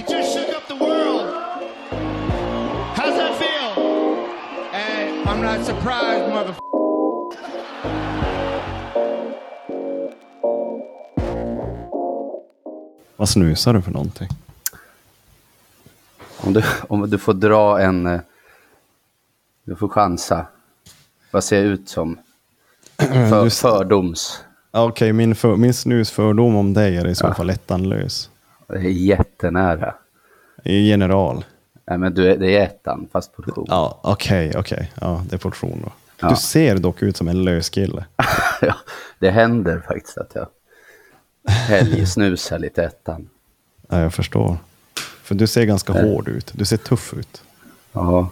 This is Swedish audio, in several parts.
You just shook up the world. How's that feel? Hey, I'm not surprised, mother. Vad snusar du för någonting? Om du, om du får dra en... eh, Du får chansa. Vad ser jag ut som? För, Du- fördoms. Okej, min, för, min snusfördom om dig är i så fall ettanlös. Det är jättenära. General. Nej, men du, det är ettan, fast portion. Ja, okej, okej. Ja, det är portion då. Ja. Du ser dock ut som en lös kille. Ja, det händer faktiskt att jag helgsnusar lite ettan. Ja, jag förstår. För du ser ganska hård ut. Du ser tuff ut. Ja.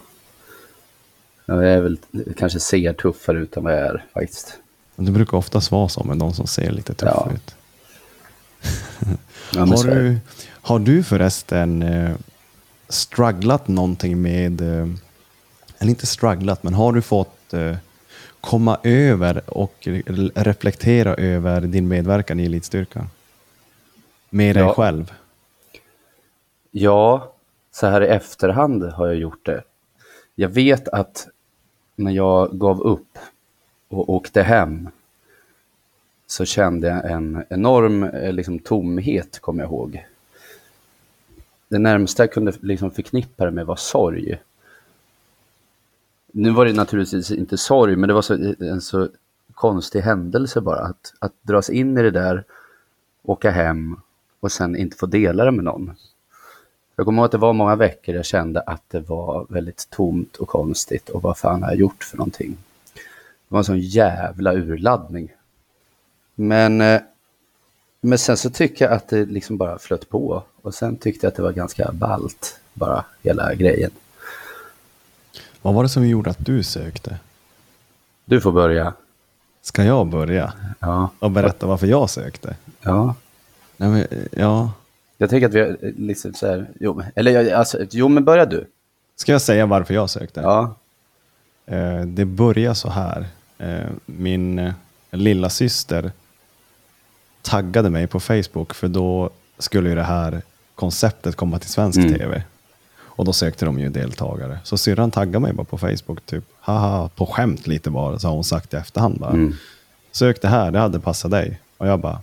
Jag är väl kanske ser tuffare ut än vad jag är faktiskt. Men Du brukar oftast vara så med de som ser lite tuff Ja. ut. Ja, Har du, har du förresten eh, strugglat någonting med, eh, eller inte strugglat, men har du fått eh, komma över och re- reflektera över din medverkan i elitstyrkan? Med dig Ja. själv? Ja, så här i efterhand har jag gjort det. Jag vet att när jag gav upp och åkte hem så kände jag en enorm eh, liksom, tomhet, kommer jag ihåg. Det närmsta jag kunde liksom förknippa det med var sorg. Nu var det naturligtvis inte sorg, men det var så, eh, en så konstig händelse bara. Att, att dras in i det där, åka hem och sen inte få dela det med någon. Jag kommer ihåg att det var många veckor jag kände att det var väldigt tomt och konstigt och vad fan har jag gjort för någonting? Det var en sån jävla urladdning. Men, eh, men sen så tycker jag att det liksom bara flöt på och sen tyckte jag att det var ganska ballt, bara hela grejen. Vad var det som gjorde att du sökte? Du får börja. Ska jag börja Ja, och berätta varför jag sökte? ja. Nej, men, ja. Jag tänker att vi eh, liksom så här, jo, eller alltså, jo men börja du. Ska jag säga varför jag sökte? Ja, Eh, det börjar så här. Eh, min eh, lilla syster taggade mig på Facebook för då skulle ju det här konceptet komma till svensk Mm. tv. Och då sökte de ju deltagare. Så syrran taggade mig bara på Facebook, typ haha, på skämt lite bara, så har hon sagt i efterhand. Bara. Mm. Sök det här, det hade passat dig. Och jag bara,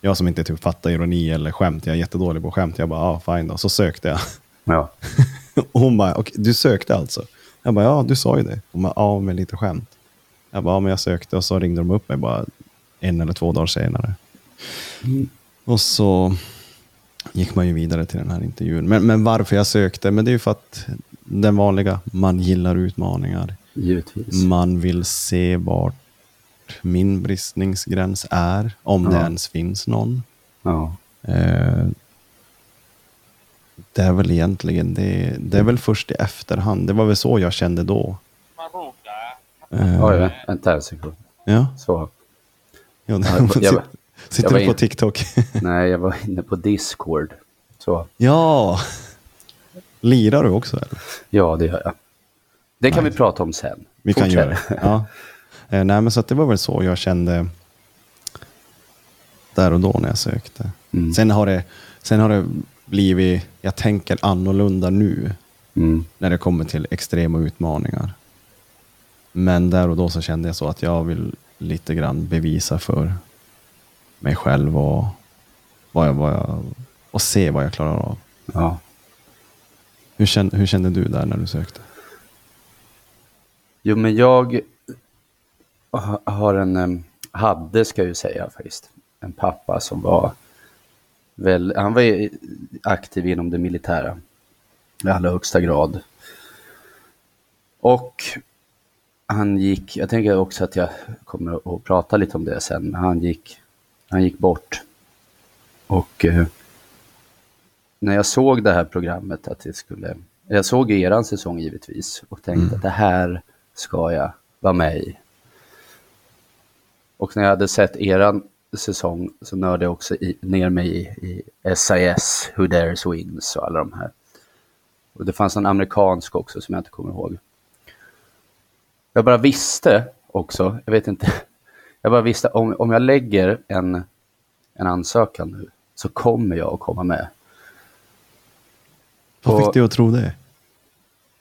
jag som inte typ fattar ironi eller skämt, jag är jättedålig på skämt. Jag bara, ja ah, fine då. Så sökte jag. ja. Och hon bara, okej, du sökte alltså? Jag bara, ja du sa ju det. Hon bara, ja med lite skämt. Jag bara, ja men jag sökte och så ringde de upp mig bara en eller två dagar senare. Och så gick man ju vidare till den här intervjun. Men, men varför jag sökte? Men det är ju för att den vanliga, man gillar utmaningar. givetvis. Man vill se vart min bristningsgräns är, om det Ja. ens finns någon. Ja. Eh, det är väl egentligen det. Det är väl först i efterhand. Det var väl så jag kände då. Eh, Oj, vänta en sekund. ja. Så. ja jag- sitter du på in- TikTok? Nej, jag var inne på Discord. Så. ja. Lirar du också? Eller? Ja, det gör jag. Det kan vi prata om sen. Vi kan Fortsätt. göra det. Ja. Eh, nej, men så det var väl så jag kände där och då när jag sökte. Mm. Sen, har det, sen har det blivit, jag tänker annorlunda nu Mm. när det kommer till extrema utmaningar. Men där och då så kände jag så att jag vill lite grann bevisa för mig själv och, vad jag, vad jag, och se vad jag klarar av. Ja. Hur kände, hur kände du där när du sökte? Jo, men jag ha- har en, hade ska jag ju säga faktiskt, en pappa som var väl, han var aktiv inom det militära i allra högsta grad. Och han gick, jag tänker också att jag kommer att prata lite om det sen, han gick, han gick bort. Och eh, när jag såg det här programmet att det skulle, jag såg eran säsong givetvis och tänkte att det här ska jag vara med i. Och när jag hade sett eran säsong så nörde jag också i, ner mig i, i SIS, Who Dares Wins och alla de här. Och det fanns en amerikansk också som jag inte kommer ihåg. Jag bara visste också, jag vet inte, jag bara visste om, om jag lägger en, en ansökan nu så kommer jag att komma med. Vad fick du att tro det?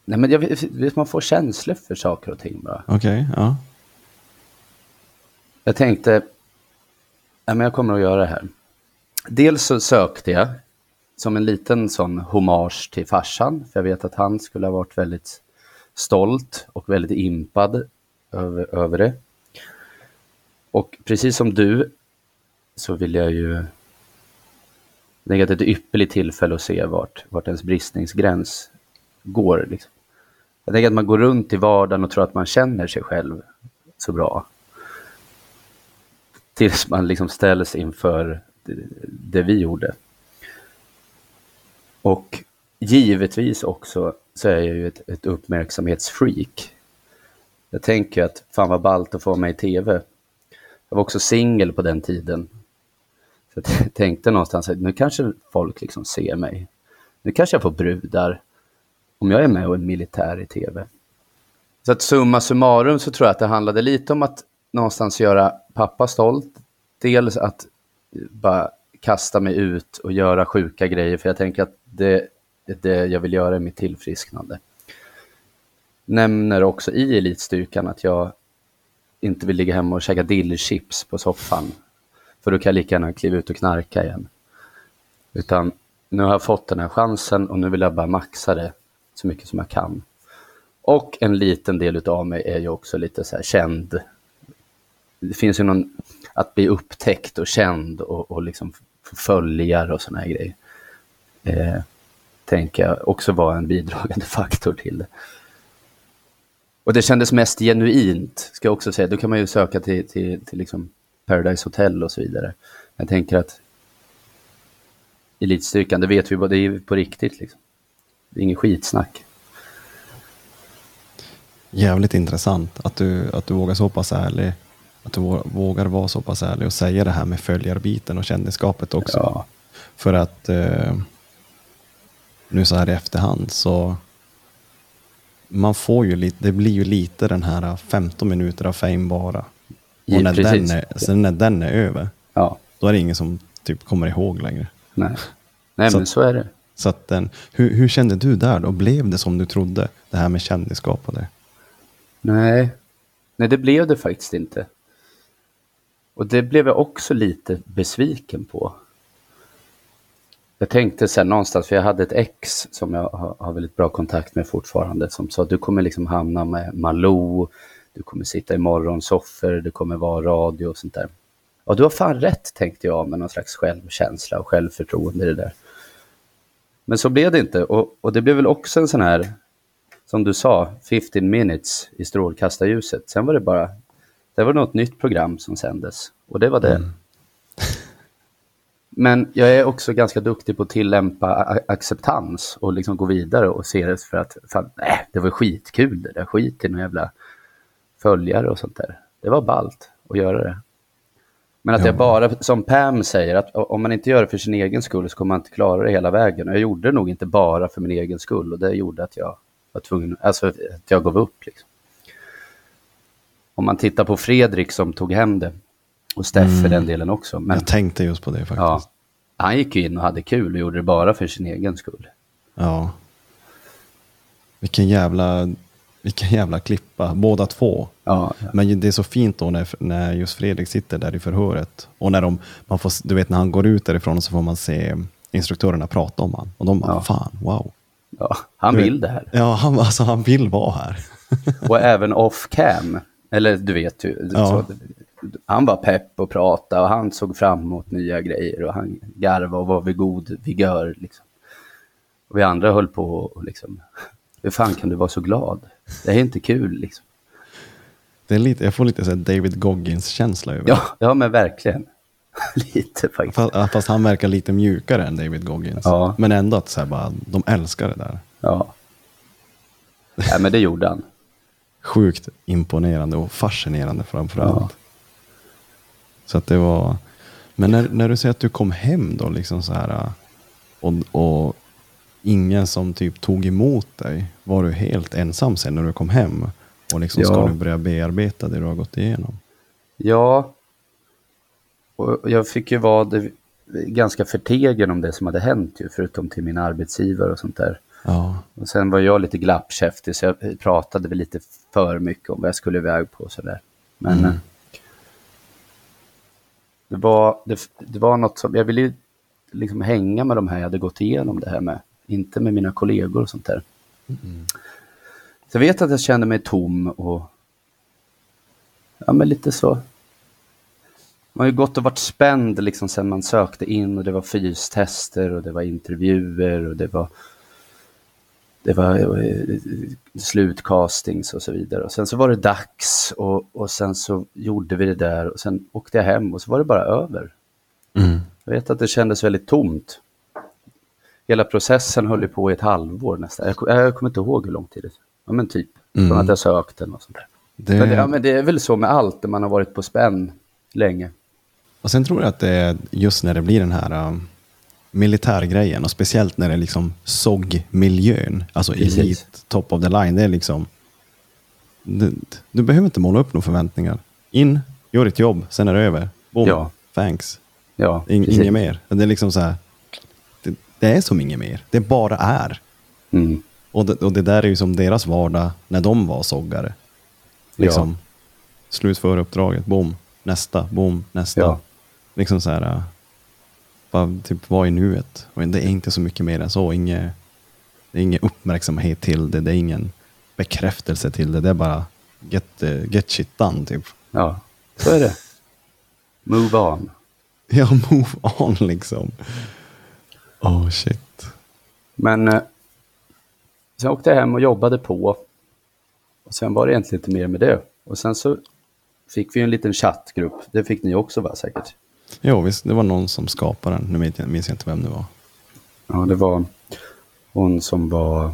Nej, men jag man får känslor för saker och ting bara. Okej, ja. Jag tänkte, nej, men jag kommer att göra det här. Dels så sökte jag som en liten sån hommage till farsan, för jag vet att han skulle ha varit väldigt stolt och väldigt impad över, över det. Och precis som du så vill jag ju lägga ett ypperligt tillfälle att se vart, vart ens bristningsgräns går. Liksom. Jag tänker att man går runt i vardagen och tror att man känner sig själv så bra. Tills man liksom ställs inför det, det vi gjorde. Och givetvis också så är jag ju ett, ett uppmärksamhetsfreak. Jag tänker att fan vad ballt att få vara med i tv. Jag var också singel på den tiden. Så jag tänkte någonstans att nu kanske folk liksom ser mig. Nu kanske jag får brudar om jag är med och är militär i tv. Så att summa summarum så tror jag att det handlade lite om att någonstans göra pappa stolt. Dels att bara kasta mig ut och göra sjuka grejer, för jag tänker att det är det jag vill göra i mitt tillfrisknande. Nämner också i elitstyrkan att jag inte vill ligga hemma och käka dillchips på soffan. För då kan jag lika gärna kliva ut och knarka igen. Utan nu har jag fått den här chansen och nu vill jag bara maxa det så mycket som jag kan. Och en liten del av mig är ju också lite så här känd. Det finns ju någon, att bli upptäckt och känd och, och liksom följare och sådana här grejer. Eh, tänker jag också vara en bidragande faktor till det. Och det kändes mest genuint, ska jag också säga. Då kan man ju söka till, till, till liksom Paradise Hotel och så vidare. Jag tänker att elitstyrkan, det vet vi det är på riktigt. Liksom. Det är ingen skitsnack. Jävligt intressant att du, att du vågar så pass ärlig. Att du vå- vågar vara så pass ärlig och säga det här med följarbiten och kändisskapet också. Ja. För att eh, nu så här i efterhand så man får ju lite, det blir ju lite den här 15 minuter av fame bara. Och när den, precis. är, sen när den är över, Ja, då är det ingen som typ kommer ihåg längre. nej. Nej, Så- men så är det. Så att den, hur, hur kände du där då? Blev det som du trodde? Det här med kändisskap och det? Nej. Nej, det blev det faktiskt inte. Och det blev jag också lite besviken på. Jag tänkte sen någonstans, för jag hade ett ex som jag har, väldigt bra kontakt med fortfarande, som sa att du kommer liksom hamna med Malou, du kommer sitta i morgonsoffer, det kommer vara radio och sånt där. Ja, du har fan rätt, tänkte jag, med någon slags självkänsla och självförtroende i det där. Men så blev det inte, och, och det blev väl också en sån här, som du sa, 15 minutes i strålkastarljuset. Sen var det bara, det var något nytt program som sändes, och det var det. Mm. Men jag är också ganska duktig på att tillämpa acceptans och liksom gå vidare och se det för att, fan, nej, det var skitkul det där, skit i några jävla följare och sånt där. Det var ballt att göra det. Men att Ja. jag bara, som Pam säger, att om man inte gör det för sin egen skull så kommer man inte klara det hela vägen. Och jag gjorde det nog inte bara för min egen skull och det gjorde att jag var tvungen, alltså att jag gav upp. Liksom. Om man tittar på Fredrik som tog hem det, och Steff för den delen också. Men Jag tänkte just på det faktiskt. ja, han gick ju in och hade kul och gjorde det bara för sin egen skull. Ja. Vilken jävla, vilken jävla klippa, båda två. Ja, Men det är så fint då när, när just Fredrik sitter där i förhöret. Och när de, man får, du vet när han går ut därifrån så får man se instruktörerna prata om han. Och de bara, Ja. fan, wow. ja, han Du vet- vill det här. Ja, han, alltså, han vill vara här. Och även off cam. Eller du vet ju. Ja. Så, han var pepp och prata och han såg fram emot nya grejer och han garvade och var vid god vigör. Liksom. Och vi andra höll på och liksom, hur fan kan du vara så glad? Det är inte kul liksom. Det är lite, jag får lite så här David Goggins-känsla över Ja, ja men verkligen. Lite faktiskt. Fast, fast han verkar lite mjukare än David Goggins. Ja. Men ändå att så här, bara, de älskar det där. Ja. Nej, men det gjorde han. Sjukt imponerande och fascinerande framförallt. Ja. Så att det var... Men när, när du säger att du kom hem då, liksom så här, och, och ingen som typ tog emot dig, var du helt ensam sen när du kom hem? Och liksom ska Ja. du börja bearbeta det du har gått igenom? Ja. Och jag fick ju vara det, ganska förtegen om det som hade hänt ju, förutom till min arbetsgivare och sånt där. Ja. Och sen var jag lite glappkäftig så jag pratade väl lite för mycket om vad jag skulle iväg på och sådär. Men Mm. Det, var, det, det var något som, jag ville ju liksom hänga med de här jag hade gått igenom det här med. Inte med mina kollegor och sånt där. Så jag vet att jag kände mig tom och ja men lite så. Man har ju gått och varit spänd liksom sen man sökte in och det var fystester och det var intervjuer och det var det var eh, slutcastings och så vidare. Och sen så var det dags och, och sen så gjorde vi det där och sen åkte jag hem och så var det bara över. Mm. Jag vet att det kändes väldigt tomt. Hela processen höll ju på i ett halvår nästan. Jag, jag kommer inte ihåg hur lång tid det Ja men typ. Mm. Från att jag sökte och sånt där. Det, Men det, ja, men det är väl så med allt när man har varit på spänn länge. Och sen tror jag att det är just när det blir den här um, militärgrejen och speciellt när det är liksom SOG-miljön, alltså Precis. elit, top of the line, det är liksom... Du, du behöver inte måla upp några förväntningar. In, gör ditt jobb, sen är det över. Boom, Ja. thanks. Ja, In, inget mer. Det är liksom så här, det, det är som inget mer. Det bara är. Mm. Och det, och det där är ju som deras vardag när de var soggare. Liksom, slutföra uppdraget, boom, nästa, boom, nästa. Ja. Liksom så här, bara typ vara i nuet. Och det är inte så mycket mer än så. Inge, det är ingen uppmärksamhet till det, det är ingen bekräftelse till det. Det är bara get, uh, get shit done typ. Ja, så är det. Move on. Ja, move on liksom. Oh shit. Men eh, sen åkte jag hem och jobbade på. Och sen var det egentligen inte mer med det. Och sen så fick vi en liten chattgrupp. Det fick ni också va säkert? Jo, visst, det var någon som skapade den. Nu jag, minns jag inte vem det var. Ja, det var hon som var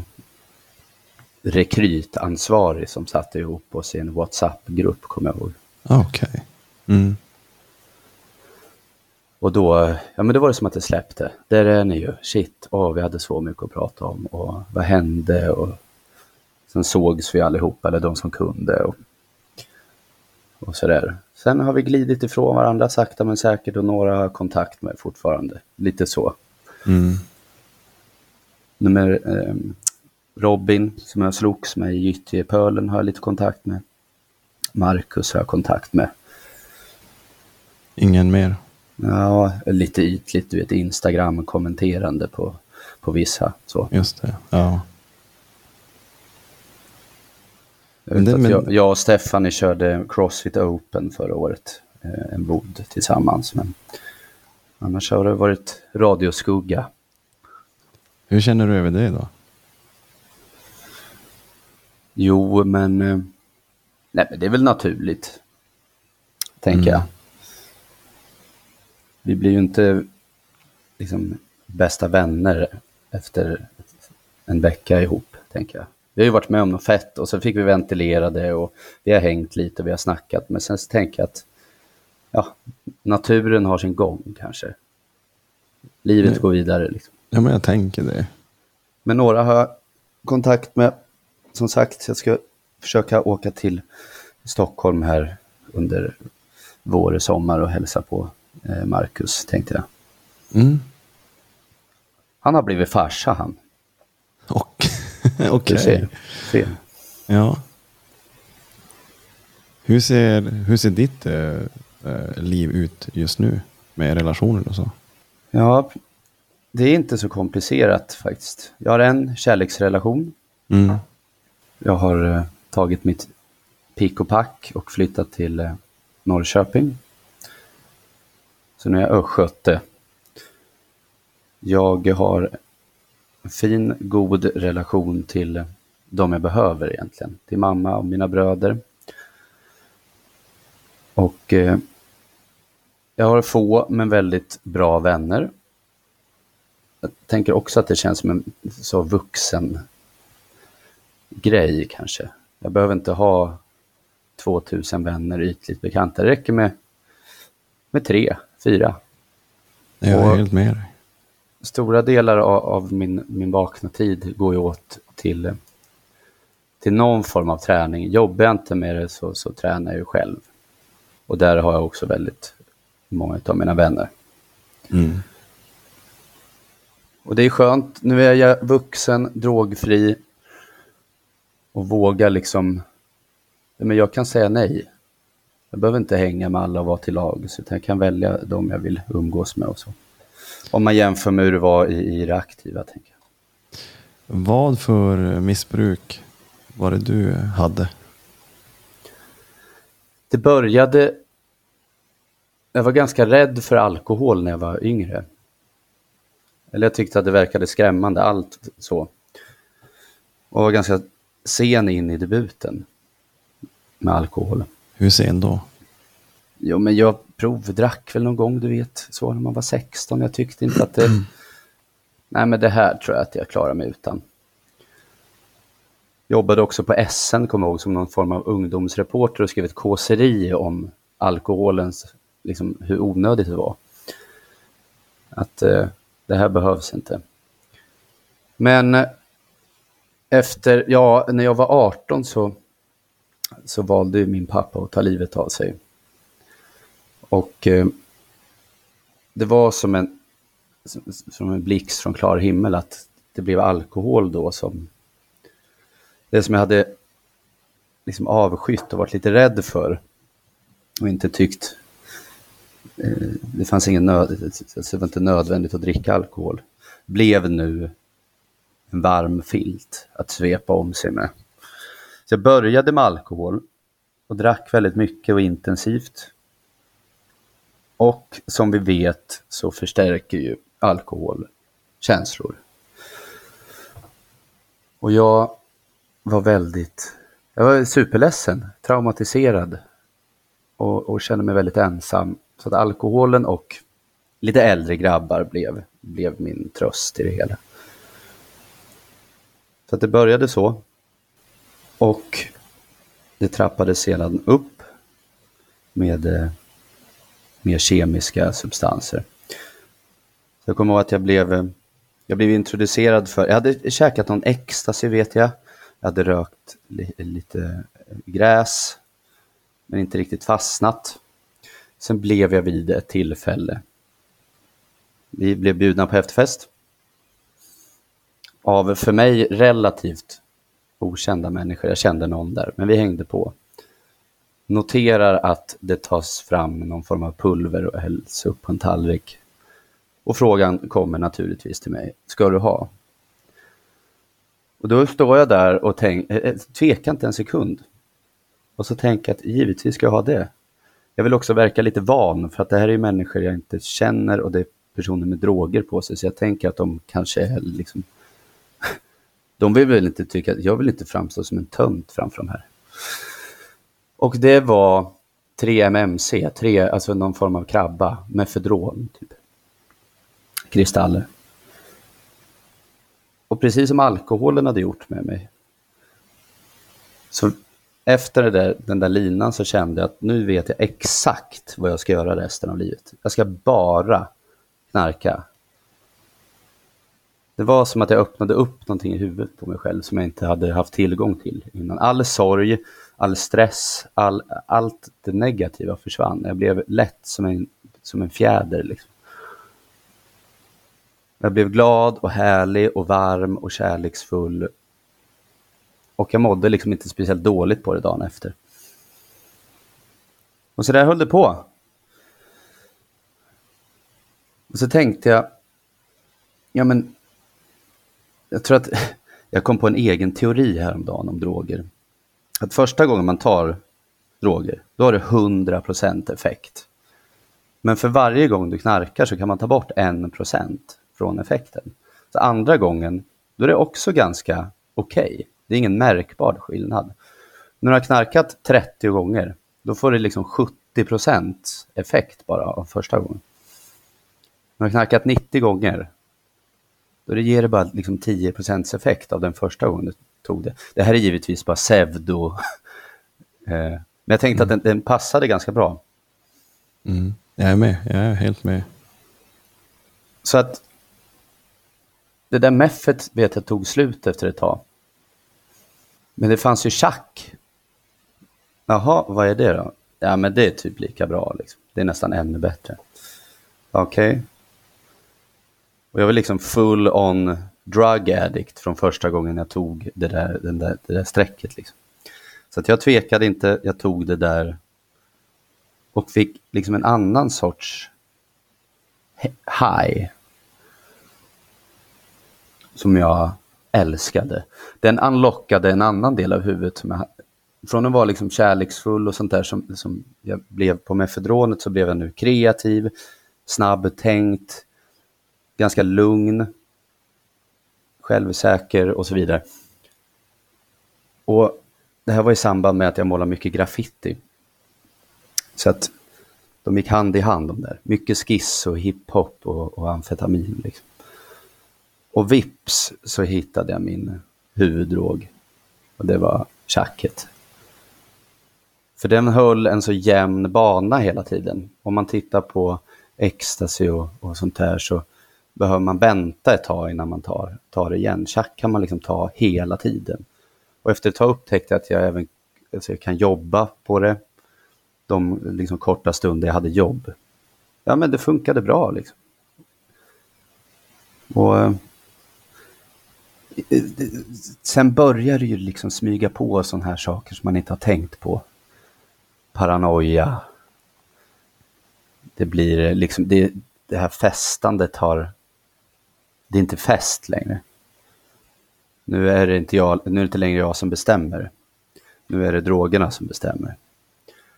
rekrytansvarig som satte ihop oss i en WhatsApp-grupp, kommer jag ihåg. Okej. Mm. Och då, ja men det var det som att det släppte. Där är ni ju. Shit, åh, vi hade så mycket att prata om. Och vad hände? Och sen sågs vi allihopa, eller de som kunde. Och, och sådär. Sen har vi glidit ifrån varandra sakta men säkert och några har kontakt med fortfarande. Lite så. Mm. Nummer, eh, Robin, som jag slogs med i Gyttjepölen, har jag lite kontakt med. Marcus har jag kontakt med. Ingen mer. Ja, lite ytligt, du vet, Instagram kommenterande på, på vissa. Så. Just det. Ja. Jag, Men det- men- jag, jag och Stephanie körde Crossfit Open förra året, eh, en bod tillsammans. Men annars har det varit radioskugga. Hur känner du över det då? Jo, men, eh, nej, men det är väl naturligt, tänker Mm. jag. Vi blir ju inte liksom, bästa vänner efter en vecka ihop, tänker jag. Vi har ju varit med om något fett och så fick vi ventilera det och vi har hängt lite och vi har snackat. Men sen så tänker jag att ja, naturen har sin gång kanske. Livet Nej. går vidare. Liksom. Ja, men jag tänker det. Men några har jag kontakt med. Som sagt, jag ska försöka åka till Stockholm här under vår och sommar och hälsa på eh, Marcus, tänkte jag. Mm. Han har blivit farsa han. Okej. Ser. Ja. Hur ser, hur ser ditt eh, eh, liv ut just nu? Med relationer och så? Ja, det är inte så komplicerat faktiskt. Jag har en kärleksrelation. Mm. Jag har eh, tagit mitt pick och pack och flyttat till eh, Norrköping. Så nu är jag östgöte. Jag har fin, god relation till de jag behöver egentligen. Till mamma och mina bröder. Och eh, jag har få men väldigt bra vänner. Jag tänker också att det känns som en så vuxen grej kanske. Jag behöver inte ha 2000 vänner ytligt bekanta. Det räcker med, med tre, fyra. Jag är Och- helt med dig. Stora delar av, av min, min vakna tid går ju åt till, till någon form av träning. Jobbar jag inte med det så, så tränar jag ju själv. Och där har jag också väldigt många av mina vänner. Mm. Och det är skönt. Nu är jag vuxen, drogfri och vågar liksom... Men jag kan säga nej. Jag behöver inte hänga med alla och vara till lags, utan jag kan välja de jag vill umgås med och så. Om man jämför med hur det var i, i det aktiva, tänker jag. Vad för missbruk var det du hade? Det började... Jag var ganska rädd för alkohol när jag var yngre. Eller jag tyckte att det verkade skrämmande, allt så. Och var ganska sen in i debuten med alkohol. Hur sen då? Jo, men jag provdrack väl någon gång, du vet, så när man var 16. Jag tyckte inte att det... Nej, men det här tror jag att jag klarar mig utan. Jobbade också på SN, kommer jag ihåg, som någon form av ungdomsreporter och skrev ett kåseri om alkoholens, liksom hur onödigt det var. Att eh, det här behövs inte. Men eh, efter, ja, när jag var 18 så, så valde min pappa att ta livet av sig. Och eh, det var som en, som, en blixt från klar himmel att det blev alkohol då som det som jag hade liksom avskytt och varit lite rädd för och inte tyckt eh, det fanns ingen nöd, alltså det var inte nödvändigt att dricka alkohol, blev nu en varm filt att svepa om sig med. Så jag började med alkohol och drack väldigt mycket och intensivt. Och som vi vet så förstärker ju alkohol känslor. Och jag var väldigt, jag var superledsen, traumatiserad och, och kände mig väldigt ensam. Så att alkoholen och lite äldre grabbar blev, blev min tröst i det hela. Så att det började så. Och det trappades sedan upp med eh, mer kemiska substanser. Så jag kommer ihåg att jag blev, eh, jag blev introducerad för, jag hade käkat någon ecstasy vet jag. Jag hade rökt li, lite eh, gräs, men inte riktigt fastnat. Sen blev jag vid ett tillfälle. Vi blev bjudna på efterfest. Av för mig relativt okända människor. Jag kände någon där, men vi hängde på. Noterar att det tas fram någon form av pulver och hälls upp på en tallrik. Och frågan kommer naturligtvis till mig. Ska du ha? Och då står jag där och tänk, eh, eh, tvekar inte en sekund. Och så tänker jag att givetvis ska jag ha det. Jag vill också verka lite van för att det här är människor jag inte känner och det är personer med droger på sig. Så jag tänker att de kanske är liksom... De vill väl inte tycka, jag vill inte framstå som en tönt framför de här. Och det var 3MMC, 3, alltså någon form av krabba, mefedron, typ. Kristaller. Och precis som alkoholen hade gjort med mig. Så efter det där, den där linan så kände jag att nu vet jag exakt vad jag ska göra resten av livet. Jag ska bara knarka. Det var som att jag öppnade upp någonting i huvudet på mig själv som jag inte hade haft tillgång till innan. All sorg, all stress, all, allt det negativa försvann. Jag blev lätt som en, som en fjäder. Liksom. Jag blev glad och härlig och varm och kärleksfull. Och jag mådde liksom inte speciellt dåligt på det dagen efter. Och så där höll det på. Och så tänkte jag, ja men, jag tror att jag kom på en egen teori häromdagen om droger. Att första gången man tar droger, då har det 100% effekt. Men för varje gång du knarkar så kan man ta bort 1% från effekten. Så andra gången, då är det också ganska okej. Okay. Det är ingen märkbar skillnad. När du har knarkat 30 gånger, då får du liksom 70% effekt bara av första gången. När du har knarkat 90 gånger, då det ger det bara liksom 10% effekt av den första gången du tog det. Det här är givetvis bara pseudo. Eh, men jag tänkte mm. att den, den, passade ganska bra. Mm. Jag är med, jag är helt med. Så att det där meffet vet jag tog slut efter ett tag. Men det fanns ju schack. Jaha, vad är det då? Ja, men det är typ lika bra. Liksom. Det är nästan ännu bättre. Okej. Okay. Och jag var liksom full on drug addict från första gången jag tog det där, den där, det där strecket. Liksom. Så att jag tvekade inte, jag tog det där och fick liksom en annan sorts high. Som jag älskade. Den unlockade en annan del av huvudet. Som jag, från att vara liksom kärleksfull och sånt där som, som jag blev på mefedronet så blev jag nu kreativ, snabbtänkt, ganska lugn, självsäker och så vidare. Och det här var i samband med att jag målade mycket graffiti. Så att de gick hand i hand de där. Mycket skiss och hiphop och, och amfetamin. Liksom. Och vips så hittade jag min huvuddrog. Och det var tjacket. För den höll en så jämn bana hela tiden. Om man tittar på ecstasy och, och sånt här så behöver man vänta ett tag innan man tar, tar det igen. Tjack kan man liksom ta hela tiden. Och efter ett tag upptäckte jag att jag även alltså jag kan jobba på det. De liksom korta stunder jag hade jobb. Ja, men det funkade bra liksom. Och eh, sen börjar det ju liksom smyga på sådana här saker som man inte har tänkt på. Paranoia. Det blir liksom, det, det här festandet har, det är inte fest längre. Nu är det inte, jag, nu är det inte längre jag som bestämmer. Nu är det drogerna som bestämmer.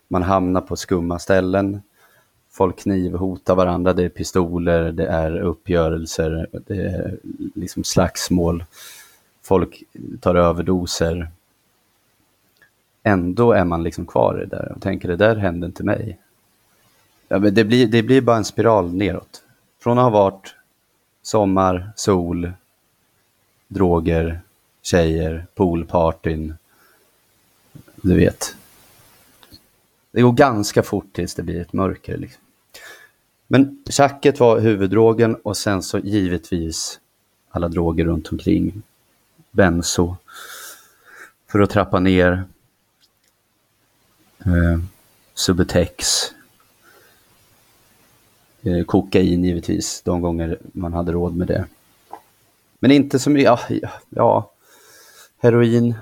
Man hamnar på skumma ställen. Folk knivhotar varandra. Det är pistoler, det är uppgörelser, det är liksom slagsmål. Folk tar överdoser. Ändå är man liksom kvar i det där och tänker det där hände inte mig. Ja, men det, blir, det blir bara en spiral neråt. Från att ha varit sommar, sol, droger, tjejer, poolpartyn. Du vet. Det går ganska fort tills det blir ett mörker. Liksom. Men tjacket var huvuddrogen och sen så givetvis alla droger runt omkring. Benzo. För att trappa ner. Eh, Subutex. Eh, kokain givetvis, de gånger man hade råd med det. Men inte som, ja, ja, heroin.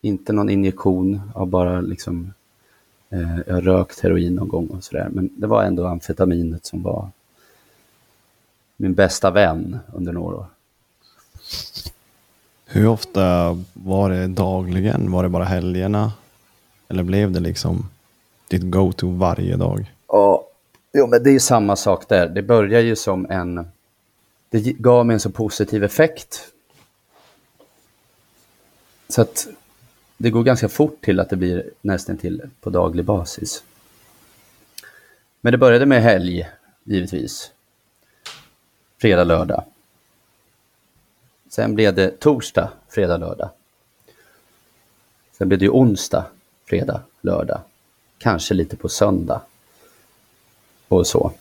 Inte någon injektion av bara liksom, eh, jag har rökt heroin någon gång och sådär. Men det var ändå amfetaminet som var min bästa vän under några år. Hur ofta var det dagligen? Var det bara helgerna? Eller blev det liksom ditt go-to varje dag? Ja, jo, men det är samma sak där. Det börjar ju som en... Det gav mig en så positiv effekt. Så att det går ganska fort till att det blir nästan till på daglig basis. Men det började med helg, givetvis. Fredag, lördag. Sen blev det torsdag, fredag, lördag. Sen blev det ju onsdag, fredag, lördag. Kanske lite på söndag. Och så.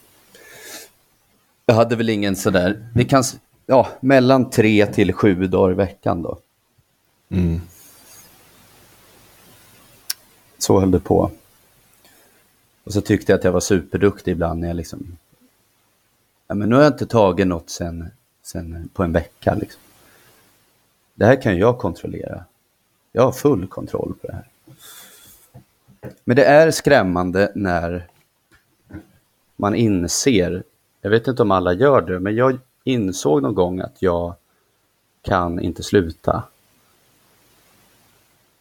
Jag hade väl ingen sådär, det kan, ja, mellan tre till sju dagar i veckan då. Mm. Så höll det på. Och så tyckte jag att jag var superduktig ibland när jag liksom... Ja, men nu har jag inte tagit något sen, sen på en vecka. Liksom. Det här kan jag kontrollera. Jag har full kontroll på det här. Men det är skrämmande när man inser, jag vet inte om alla gör det, men jag insåg någon gång att jag kan inte sluta.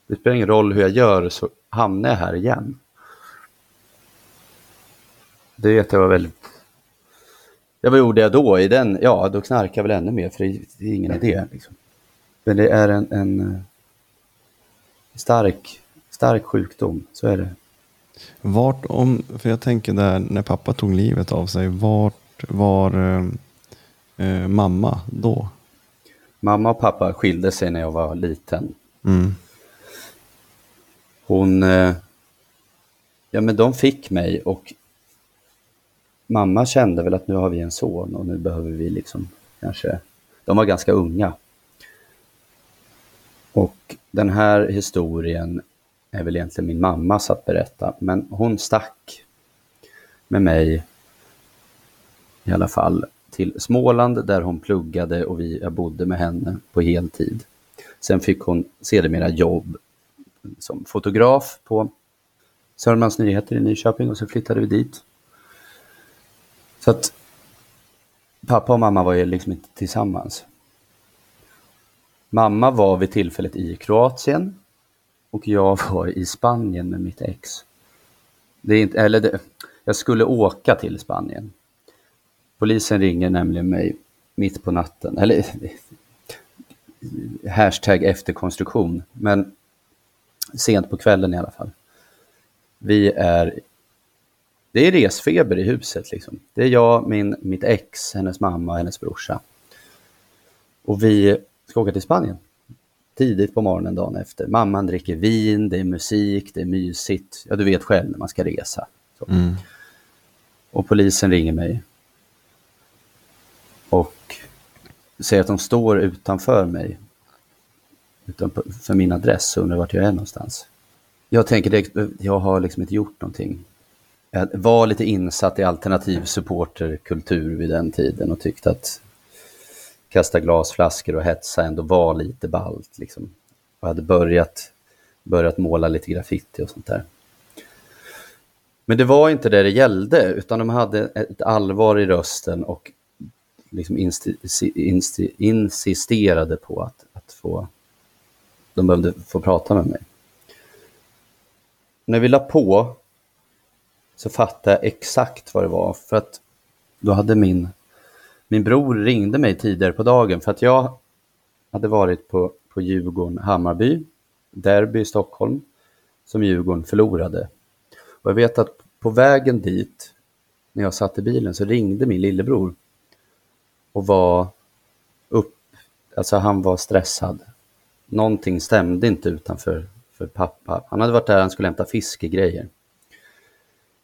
Det spelar ingen roll hur jag gör så hamnar jag här igen. Det vet jag var väldigt... Ja, vad gjorde jag då? I den? Ja, då knarkar jag väl ännu mer för det är ingen idé. Liksom. Men det är en, en eh, stark, stark sjukdom, så är det. Vart om, för jag tänker där när pappa tog livet av sig, vart var eh, eh, mamma då? Mamma och pappa skilde sig när jag var liten. Mm. Hon, eh, ja men de fick mig och mamma kände väl att nu har vi en son och nu behöver vi liksom kanske, de var ganska unga. Och den här historien är väl egentligen min mammas att berätta, men hon stack med mig i alla fall till Småland där hon pluggade och vi, jag bodde med henne på heltid. Sen fick hon sedermera jobb som fotograf på Sörmlands Nyheter i Nyköping och så flyttade vi dit. Så att pappa och mamma var ju liksom inte tillsammans. Mamma var vid tillfället i Kroatien och jag var i Spanien med mitt ex. Det är inte, eller det, jag skulle åka till Spanien. Polisen ringer nämligen mig mitt på natten, eller eh, hashtag efterkonstruktion, men sent på kvällen i alla fall. Vi är, det är resfeber i huset liksom. Det är jag, min, mitt ex, hennes mamma och hennes brorsa. Och vi ska åka till Spanien tidigt på morgonen dagen efter. Mamman dricker vin, det är musik, det är mysigt. Ja, du vet själv när man ska resa. Mm. Och polisen ringer mig. Och säger att de står utanför mig. Utanför min adress och undrar vart jag är någonstans. Jag tänker direkt, jag har liksom inte gjort någonting. Jag var lite insatt i alternativ supporterkultur vid den tiden och tyckte att kasta glasflaskor och hetsa ändå var lite ballt. Liksom. Och hade börjat, börjat måla lite graffiti och sånt där. Men det var inte det det gällde, utan de hade ett allvar i rösten och liksom insti, insti, insisterade på att, att få, de behövde få prata med mig. När vi la på så fattade jag exakt vad det var, för att då hade min min bror ringde mig tidigare på dagen för att jag hade varit på, på Djurgården-Hammarby, derby i Stockholm, som Djurgården förlorade. Och jag vet att på vägen dit, när jag satt i bilen, så ringde min lillebror och var upp, alltså han var stressad. Någonting stämde inte utanför för pappa. Han hade varit där, han skulle hämta fiskegrejer.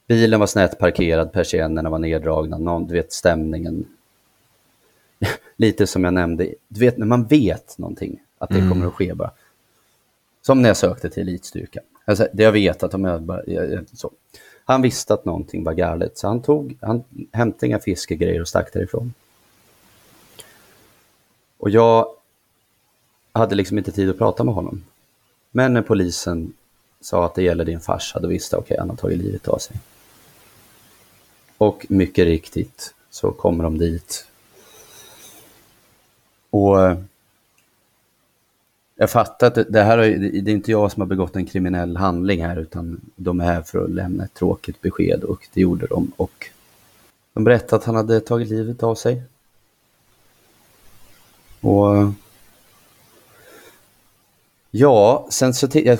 Bilen var snett parkerad, persiennerna var neddragna, någon, du vet stämningen lite som jag nämnde, du vet när man vet någonting, att det mm. kommer att ske bara. Som när jag sökte till elitstyrkan. Alltså, det jag vet att om jag bara, jag, så. Han visste att någonting var galet, så han tog, han hämtade inga fiskegrejer och stack därifrån. Och jag hade liksom inte tid att prata med honom. Men när polisen sa att det gäller din farsa, då visste jag okej, okay, han har tagit livet av sig. Och mycket riktigt så kommer de dit och eh, jag fattar att det här är, det är inte jag som har begått en kriminell handling här, utan de är här för att lämna ett tråkigt besked och det gjorde de. Och de berättade att han hade tagit livet av sig. Och ja, sen så, jag,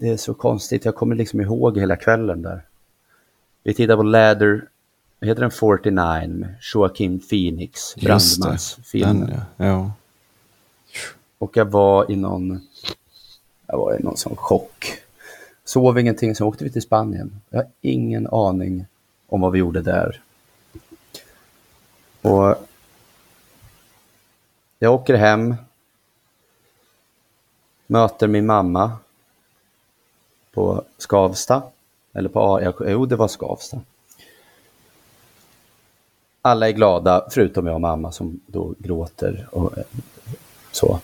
det är så konstigt, jag kommer liksom ihåg hela kvällen där. Vi tittade på Ladder heter den 49 med Joaquin Phoenix, brandmansfilmen. Ja. ja. Och jag var i någon, jag var i någon sån chock. Sov ingenting, sen åkte vi till Spanien. Jag har ingen aning om vad vi gjorde där. Och jag åker hem, möter min mamma på Skavsta, eller på, jo det var Skavsta alla är glada, förutom jag och mamma som då gråter och eh, så.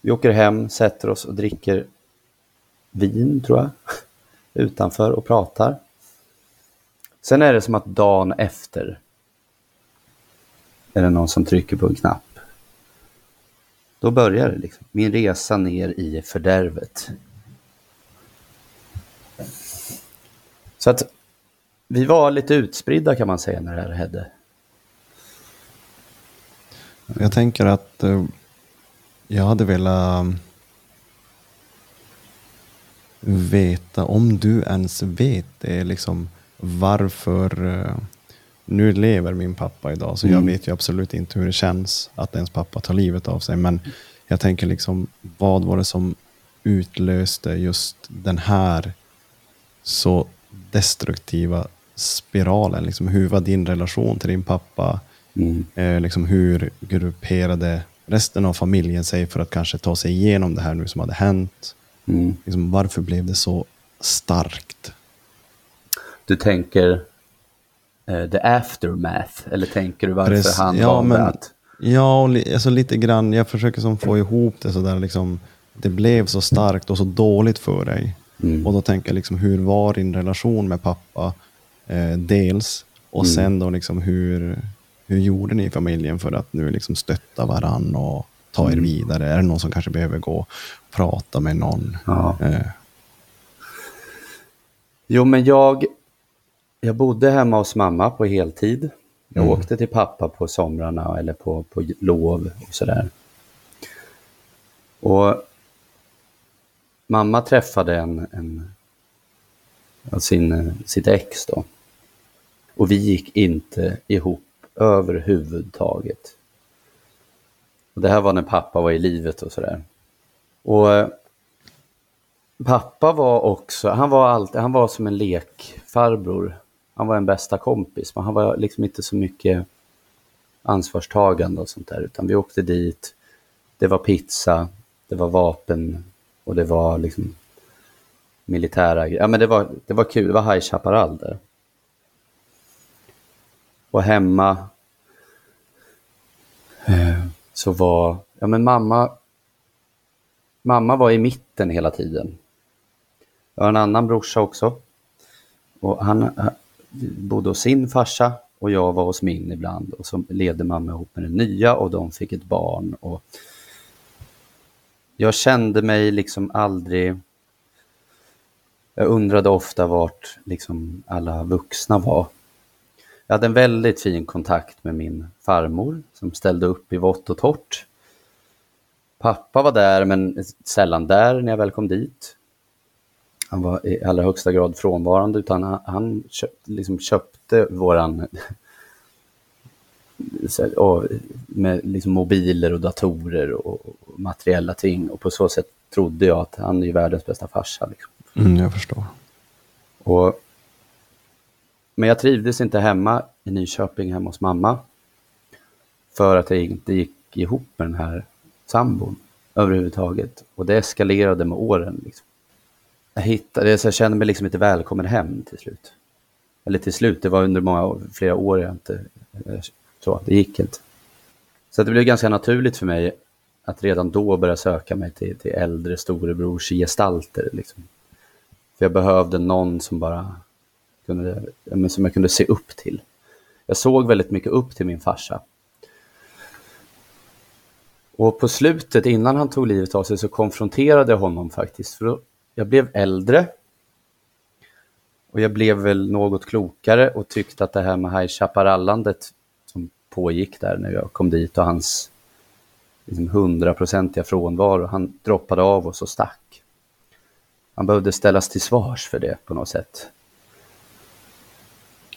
Vi åker hem, sätter oss och dricker vin, tror jag, utanför och pratar. Sen är det som att dagen efter är det någon som trycker på en knapp. Då börjar det liksom. Min resa ner i fördärvet. Så att vi var lite utspridda kan man säga när det här hände. Jag tänker att uh, jag hade velat veta, om du ens vet det, liksom varför uh, nu lever min pappa idag, så mm. jag vet ju absolut inte hur det känns att ens pappa tar livet av sig, men jag tänker liksom, vad var det som utlöste just den här så destruktiva spiralen. Liksom, hur var din relation till din pappa? Mm. Eh, liksom, hur grupperade resten av familjen sig för att kanske ta sig igenom det här nu som hade hänt? Mm. Liksom, varför blev det så starkt? Du tänker eh, the aftermath? Eller tänker du varför Precis, han ja, valde att... Ja, li, alltså lite grann. Jag försöker som få ihop det så där liksom. Det blev så starkt och så dåligt för dig. Mm. Och då tänker jag liksom, hur var din relation med pappa? Eh, dels. Och Mm. sen då liksom hur, hur gjorde ni i familjen för att nu liksom stötta varann och ta Mm. er vidare? Är det någon som kanske behöver gå och prata med någon? Ja. Eh, Jo, men jag, jag bodde hemma hos mamma på heltid. Jag Mm. åkte till pappa på somrarna eller på, på lov och sådär. Och mamma träffade en, en sin, eh, sitt ex då. Och vi gick inte ihop överhuvudtaget. Och det här var när pappa var i livet och sådär. Och eh, Pappa var också, han var alltid, han var som en lekfarbror. Han var en bästa kompis, men han var liksom inte så mycket ansvarstagande och sånt där, utan vi åkte dit, det var pizza, det var vapen och det var liksom militära. Ja, men det var, det var kul, det var High Chaparral där. Och hemma eh, så var, ja men mamma, mamma var i mitten hela tiden. Jag har en annan brorsa också. Och han han bodde hos sin farsa och jag var hos min ibland. Och så levde mamma ihop med den nya och de fick ett barn. Och jag kände mig liksom aldrig... Jag undrade ofta vart liksom alla vuxna var. Jag hade en väldigt fin kontakt med min farmor som ställde upp i vått och torrt. Pappa var där men sällan där när jag väl kom dit. Han var i allra högsta grad frånvarande utan han, han köpt, liksom köpte våran med liksom mobiler och datorer och, och materiella ting och på så sätt trodde jag att han är världens bästa farsa. Liksom mm, jag förstår. Och, men jag trivdes inte hemma i Nyköping hemma hos mamma. För att jag inte gick ihop med den här sambon överhuvudtaget. Och det eskalerade med åren. Liksom. Jag, hittade, så jag kände mig liksom inte välkommen hem till slut. Eller till slut, det var under många, flera år jag inte... Eh, så, det gick inte. Så det blev ganska naturligt för mig att redan då börja söka mig till, till äldre storebrors gestalter. Liksom. För jag behövde någon som bara kunde, men som jag kunde se upp till. Jag såg väldigt mycket upp till min farsa. Och på slutet, innan han tog livet av sig, så konfronterade jag honom faktiskt. För då, jag blev äldre. Och jag blev väl något klokare och tyckte att det här med High Chaparallandet som pågick där när jag kom dit och hans liksom, hundraprocentiga frånvaro, han droppade av oss och stack. Han behövde ställas till svars för det på något sätt.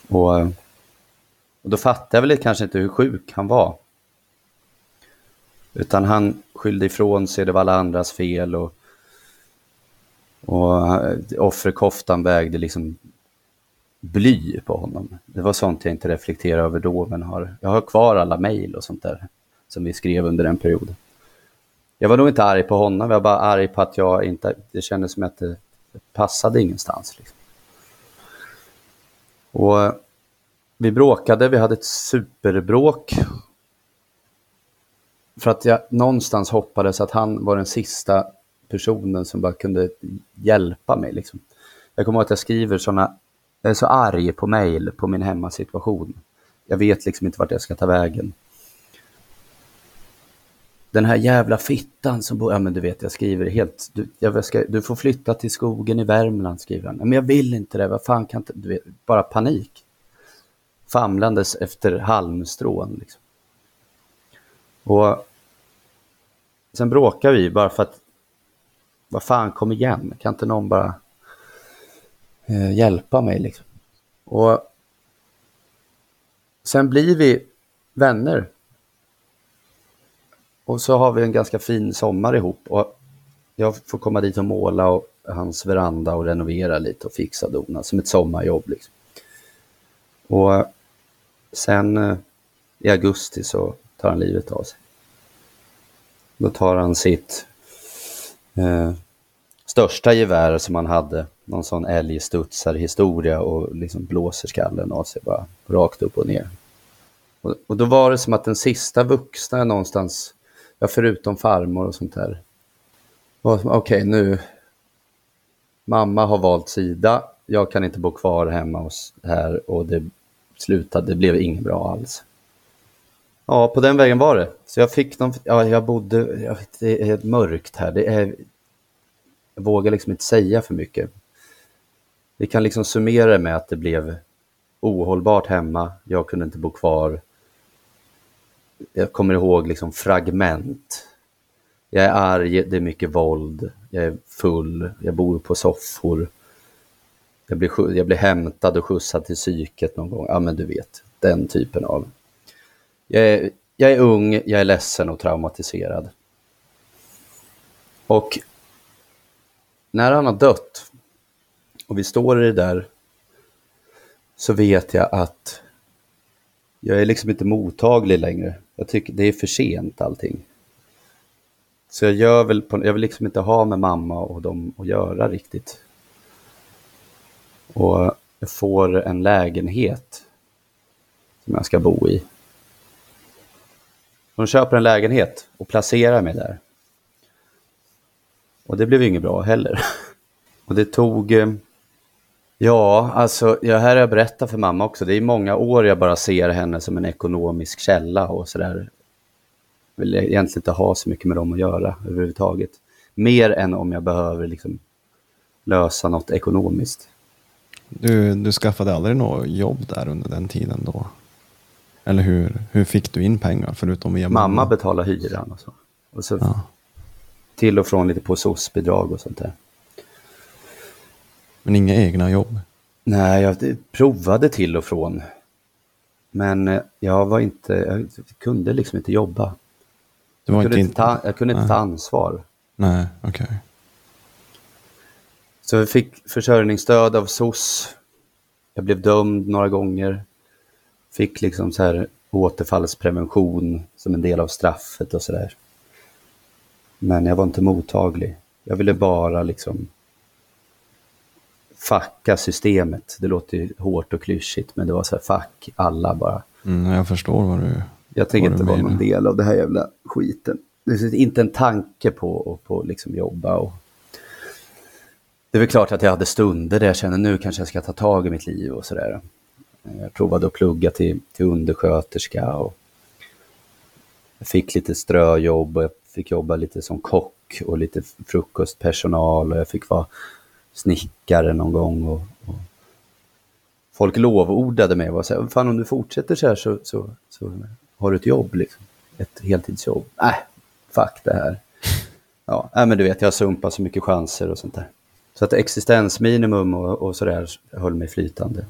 Och, och då fattade jag väl kanske inte hur sjuk han var. Utan han skyllde ifrån sig, det var alla andras fel och, och eh, offerkoftan vägde liksom bly på honom. Det var sånt jag inte reflekterade över då, men har, jag har kvar alla mejl och sånt där som vi skrev under den perioden. Jag var nog inte arg på honom, jag var bara arg på att jag inte, det kändes som att det passade ingenstans. Liksom. Och eh, vi bråkade, vi hade ett superbråk. För att jag någonstans hoppades att han var den sista personen som bara kunde hjälpa mig. Liksom. Jag kommer ihåg att jag skriver sådana, jag är så arg på mail på min hemmasituation. Jag vet liksom inte vart jag ska ta vägen. Den här jävla fittan som bor, ja men du vet jag skriver helt, du, jag ska, du får flytta till skogen i Värmland skriver han. Men jag vill inte det, vad fan kan inte, du vet, bara panik. Famlandes efter halmstrån liksom. Och sen bråkar vi bara för att, vad fan kom igen, kan inte någon bara eh, hjälpa mig liksom. Och sen blir vi vänner och så har vi en ganska fin sommar ihop. Och jag får komma dit och måla och hans veranda och renovera lite och fixa dona som ett sommarjobb. Liksom. Och sen eh, i augusti så tar han livet av sig. Då tar han sitt eh, största gevär som han hade någon sån älgstudsarhistoria och liksom blåser skallen av sig bara rakt upp och ner. Och, och då var det som att den sista vuxna någonstans, ja förutom farmor och sånt där, Okej, okay, okej nu, mamma har valt sida, jag kan inte bo kvar hemma hos här och det slutade, det blev inget bra alls. Ja, på den vägen var det. Så jag fick någon, ja, jag bodde, jag vet, det är mörkt här, det är, jag vågar liksom inte säga för mycket. Vi kan liksom summera det med att det blev ohållbart hemma, jag kunde inte bo kvar. Jag kommer ihåg liksom fragment. Jag är arg, det är mycket våld, jag är full, jag bor på soffor. Jag blir, jag blir hämtad och skjutsad till psyket någon gång. Ja, men du vet, den typen av... Jag är, jag är ung, jag är ledsen och traumatiserad. Och när han har dött och vi står i det där så vet jag att jag är liksom inte mottaglig längre. Jag tycker det är för sent allting. Så jag gör väl på, jag vill liksom inte ha med mamma och dem att göra riktigt. Och jag får en lägenhet som jag ska bo i. De köper en lägenhet och placerar mig där. Och det blev ju inget bra heller. Och det tog... Eh, Ja, alltså, jag här har jag berättat för mamma också. Det är många år jag bara ser henne som en ekonomisk källa och sådär. Vill egentligen inte ha så mycket med dem att göra överhuvudtaget. Mer än om jag behöver liksom lösa något ekonomiskt. Du, du skaffade aldrig något jobb där under den tiden då? Eller hur, hur fick du in pengar förutom via Mamma betalar hyran och så. Och så Ja. till och från lite på SOS-bidrag och sånt där. Men inga egna jobb? Nej, jag provade till och från. Men eh, jag var inte, jag kunde liksom inte jobba. Du var Jag kunde inte inte ta, jag kunde inte Nej. ta ansvar. Nej, okej. Så jag fick försörjningsstöd av SOS. Jag blev dömd några gånger. Fick liksom så här återfallsprevention som en del av straffet och sådär. Men jag var inte mottaglig. Jag ville bara liksom facka systemet. Det låter ju hårt och klyschigt, men det var så här, fuck alla bara. Mm, jag förstår vad du... Jag tänker inte vara någon del av det här jävla skiten. Det finns inte en tanke på att på liksom jobba. Och... Det är väl klart att jag hade stunder där jag kände nu kanske jag ska ta tag i mitt liv och sådär. Jag provade att plugga till, till undersköterska och jag fick lite ströjobb och jag fick jobba lite som kock och lite frukostpersonal och jag fick vara snickare någon gång. Och, och folk lovordade mig och var så här, fan om du fortsätter så här så, så, så har du ett jobb liksom. Ett heltidsjobb. Nej, fuck det här. Ja, nej, men du vet, jag sumpar så mycket chanser och sånt där. Så att existensminimum och, och sådär höll mig flytande.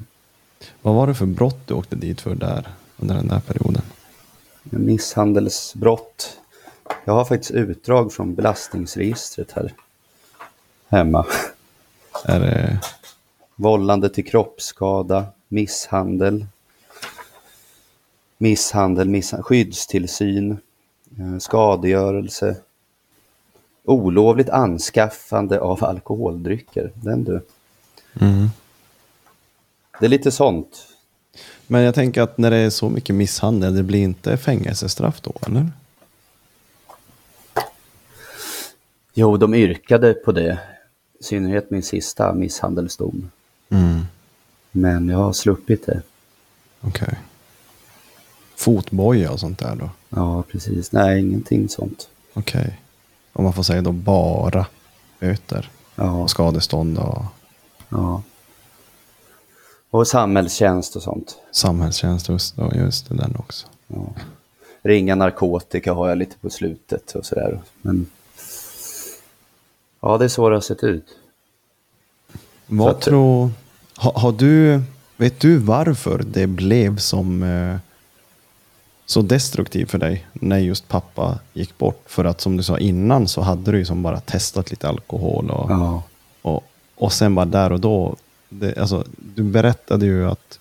Vad var det för brott du åkte dit för där under den där perioden? Misshandelsbrott. Jag har faktiskt utdrag från belastningsregistret här hemma. Är det... Vållande till kroppsskada, misshandel, misshandel, misshandel skyddstillsyn, eh, skadegörelse, olovligt anskaffande av alkoholdrycker. Den du. Mm. Det är lite sånt. Men jag tänker att när det är så mycket misshandel, det blir inte fängelsestraff då, eller? Jo, de yrkade på det. I synnerhet min sista misshandelsdom. Mm. Men jag har sluppit det. Okej. Fotboja och sånt där då? Ja, precis. Nej, ingenting sånt. Okej. Om man får säga då bara böter Ja, och skadestånd och ja. Och samhällstjänst och sånt. samhällstjänst. Just, och just det, den också. Ja. Ringa narkotika har jag lite på slutet och sådär. Men ja, det är så det har sett ut. Vad att- tror... Har, har du... Vet du varför det blev som eh, så destruktivt för dig när just pappa gick bort? För att som du sa innan så hade du ju som bara testat lite alkohol och, Ja, och, och sen bara där och då. Det, alltså, du berättade ju att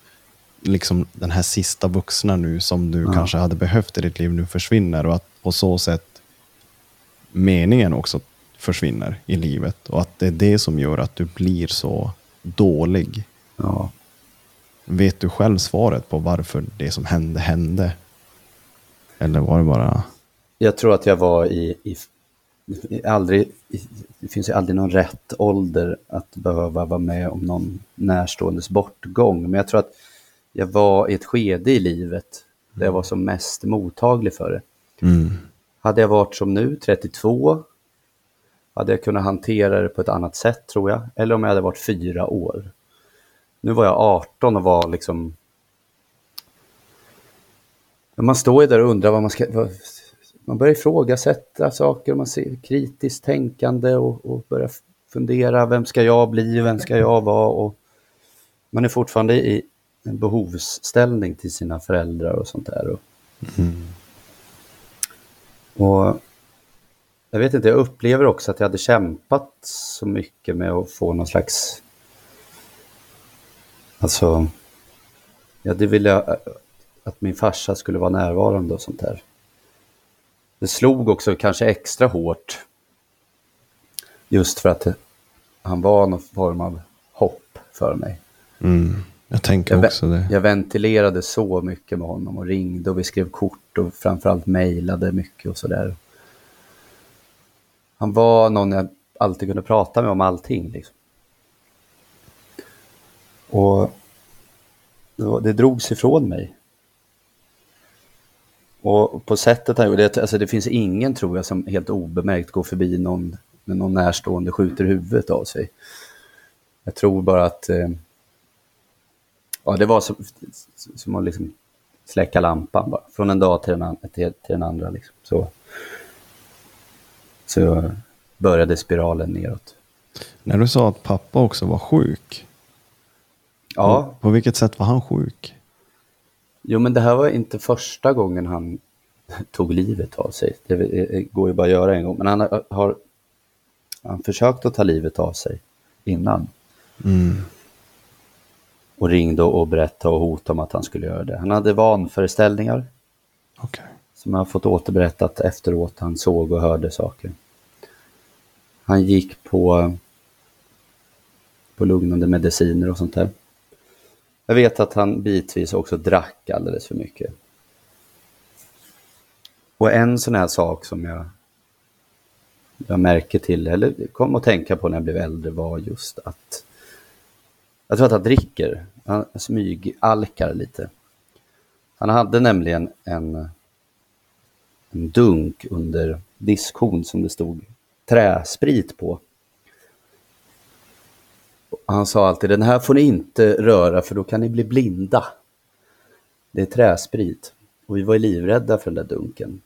liksom den här sista vuxna nu som du Ja. kanske hade behövt i ditt liv nu försvinner och att på så sätt meningen också försvinner i livet. Och att det är det som gör att du blir så dålig. Ja. Vet du själv svaret på varför det som hände hände? Eller var det bara... Jag tror att jag var i, i, i aldrig, i, det finns ju aldrig någon rätt ålder att behöva vara med om någon närståendes bortgång. Men jag tror att jag var i ett skede i livet där jag var som mest mottaglig för det. Mm. Hade jag varit som nu, 32, hade jag kunnat hantera det på ett annat sätt tror jag. Eller om jag hade varit fyra år. Nu var jag 18 och var liksom... Man står ju där och undrar vad man ska... Vad, man börjar ifrågasätta saker, man ser kritiskt tänkande och, och börjar fundera, vem ska jag bli, vem ska jag vara? Och man är fortfarande i en behovsställning till sina föräldrar och sånt där. Och, och jag vet inte, jag upplever också att jag hade kämpat så mycket med att få någon slags... Alltså, jag hade velat att min farsa skulle vara närvarande och sånt där. Det slog också kanske extra hårt just för att han var någon form av hopp för mig. Mm. Jag tänker Jag, också det. jag ventilerade så mycket med honom och ringde och vi skrev kort och framförallt mejlade mycket och sådär. Han var någon jag alltid kunde prata med om allting. Liksom. Och det, drogs ifrån mig. Och på sättet han gjorde det, alltså det finns ingen tror jag som helt obemärkt går förbi någon när någon närstående skjuter huvudet av sig. Jag tror bara att eh, Ja, det var som, som att liksom släcka lampan bara. Från en dag till den, an- till, till den andra. Liksom. Så, så började spiralen neråt. När du sa att pappa också var sjuk. Ja, På vilket sätt var han sjuk? jo men det här var inte första gången han tog livet av sig. Det det går ju bara att göra en gång. Men han har, han försökt att ta livet av sig innan. Mm. Och ringde och berättade och hotade om att han skulle göra det. Han hade vanföreställningar. Okej som jag har fått återberättat efteråt. Han såg och hörde saker. Han gick på, på lugnande mediciner och sånt där. Jag vet att han bitvis också drack alldeles för mycket. Och en sån här sak som jag, jag märker till, eller kom att tänka på när jag blev äldre, var just att jag tror att han dricker. Han smygalkar lite. Han hade nämligen en, en dunk under diskhon som det stod träsprit på. Han sa alltid, den här får ni inte röra för då kan ni bli blinda. Det är träsprit. Och vi var livrädda för den där dunken.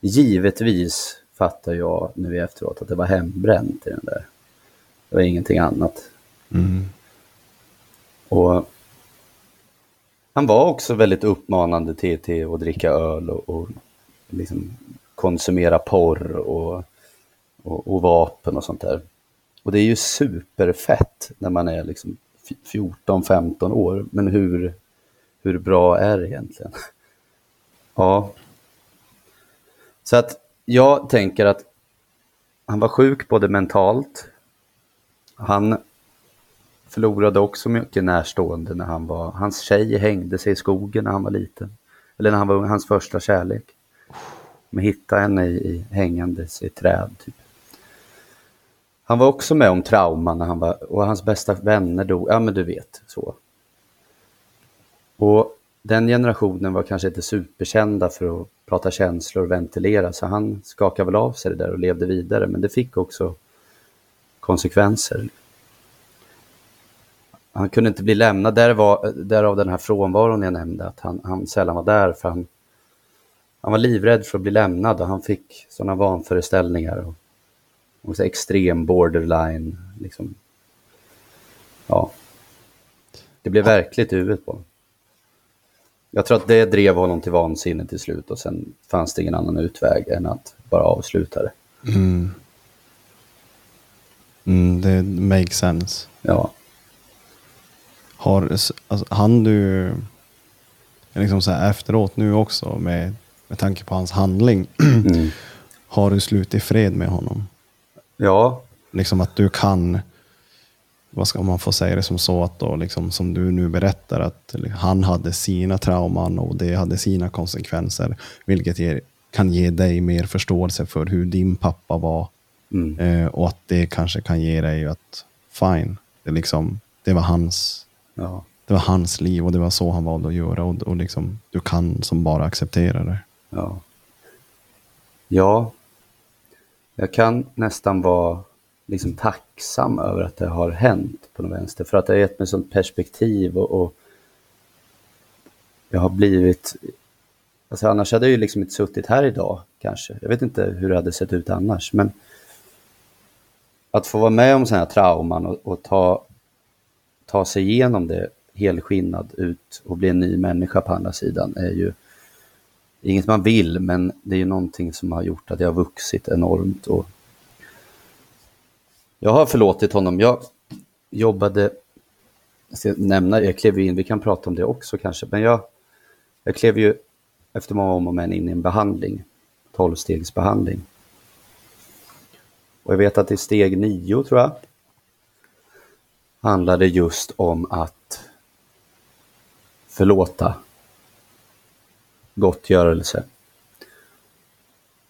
Givetvis fattar jag nu efteråt att det var hembränt i den där. Det var ingenting annat. Mm. Och han var också väldigt uppmanande till, till att dricka öl och, och liksom konsumera porr och, och, och vapen och sånt där. Och det är ju superfett när man är liksom 14-15 år. Men hur, hur bra är det egentligen? Ja. Så att jag tänker att han var sjuk både mentalt. Han förlorade också mycket närstående när han var... Hans tjej hängde sig i skogen när han var liten. Eller när han var ung, hans första kärlek. Man hittade henne i, i hängandes i ett träd. Typ. Han var också med om trauma när han var... Och hans bästa vänner dog. Ja, men du vet. så. Och den generationen var kanske inte superkända för att prata känslor och ventilera. Så han skakade väl av sig det där och levde vidare. Men det fick också konsekvenser. Han kunde inte bli lämnad, där var, därav den här frånvaron jag nämnde, att han, han sällan var där för han, han var livrädd för att bli lämnad och han fick sådana vanföreställningar. Och, och så extrem borderline, liksom. Ja. Det blev verkligt i huvudet på honom. Jag tror att det drev honom till vansinne till slut och sen fanns det ingen annan utväg än att bara avsluta det. Mm. Mm, det makes sense. Ja. Har, alltså, han du liksom så här efteråt nu också med, med tanke på hans handling. Mm. har du slut i fred med honom? Ja, Liksom att du kan, vad ska man få säga det som så, att då, liksom, som du nu berättar, att han hade sina trauman och det hade sina konsekvenser, vilket ger, kan ge dig mer förståelse för hur din pappa var. Mm. Eh, och att det kanske kan ge dig att, fine, det, liksom, det, var hans, ja, det var hans liv och det var så han valde att göra. Och, och liksom, du kan som bara acceptera det ja. Ja, jag kan nästan vara liksom tacksam över att det har hänt på något vänster. För att det har gett mig sånt perspektiv och, och jag har blivit... Alltså annars hade jag ju liksom inte suttit här idag kanske. Jag vet inte hur det hade sett ut annars. Men att få vara med om sådana här trauman och, och ta, ta sig igenom det helskinnad ut och bli en ny människa på andra sidan är ju inget man vill, men det är ju någonting som har gjort att jag har vuxit enormt. Och jag har förlåtit honom. Jag jobbade, jag ska nämna, jag klev in, vi kan prata om det också kanske, men jag, jag klev ju efter många om och men in i en behandling, tolvstegsbehandling. Och jag vet att i steg nio, tror jag, handlade just om att förlåta gottgörelse.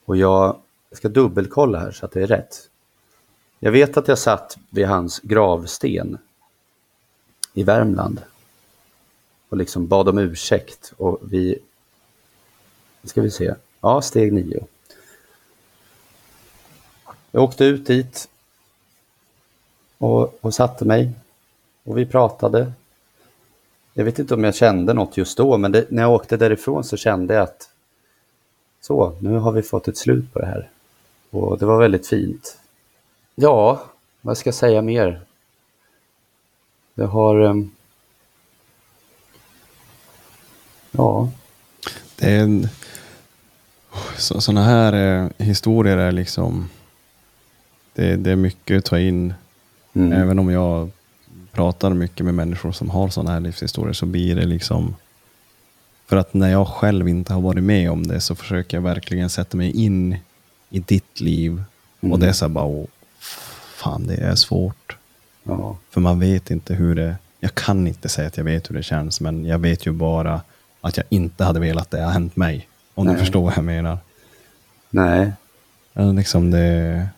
Och jag ska dubbelkolla här så att det är rätt. Jag vet att jag satt vid hans gravsten i Värmland och liksom bad om ursäkt och vi, ska vi se, ja steg nio. Jag åkte ut dit och, och satte mig och vi pratade. Jag vet inte om jag kände något just då, men det, när jag åkte därifrån så kände jag att så, nu har vi fått ett slut på det här. Och det var väldigt fint. Ja, vad ska jag säga mer? Jag har... Um... Ja, Det är en, så, såna här eh, historier är liksom, det, det är mycket att ta in. mm. Även om jag pratar mycket med människor som har sådana här livshistorier så blir det liksom, för att när jag själv inte har varit med om det så försöker jag verkligen sätta mig in i ditt liv. Och det är så bara, åh, fan det är svårt. ja, För man vet inte hur det... Jag kan inte säga att jag vet hur det känns, men jag vet ju bara att jag inte hade velat det har hänt mig. Om Nej. du förstår vad jag menar. nej, Liksom det,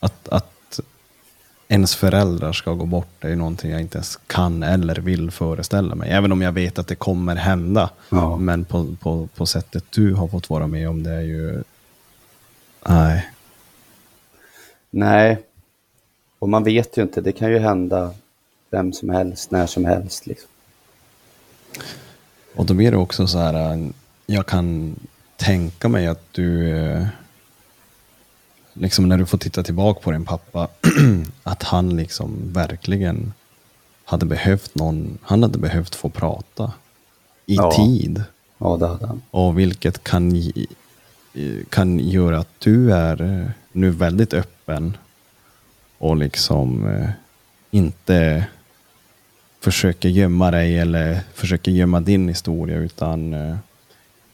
att, att ens föräldrar ska gå bort det är någonting jag inte ens kan eller vill föreställa mig. Även om jag vet att det kommer hända. Ja. Men på, på, på sättet du har fått vara med om det är ju... Nej. nej. Och man vet ju inte, det kan ju hända vem som helst, när som helst. Liksom. Och då blir det också så här, äh, jag kan tänka mig att du, äh, liksom när du får titta tillbaka på din pappa, att han liksom verkligen hade behövt någon, han hade behövt få prata i Ja. tid. Ja, det hade han. Och vilket kan, kan göra att du är eh, nu väldigt öppen och liksom eh, inte försöker gömma dig eller försöker gömma din historia utan eh,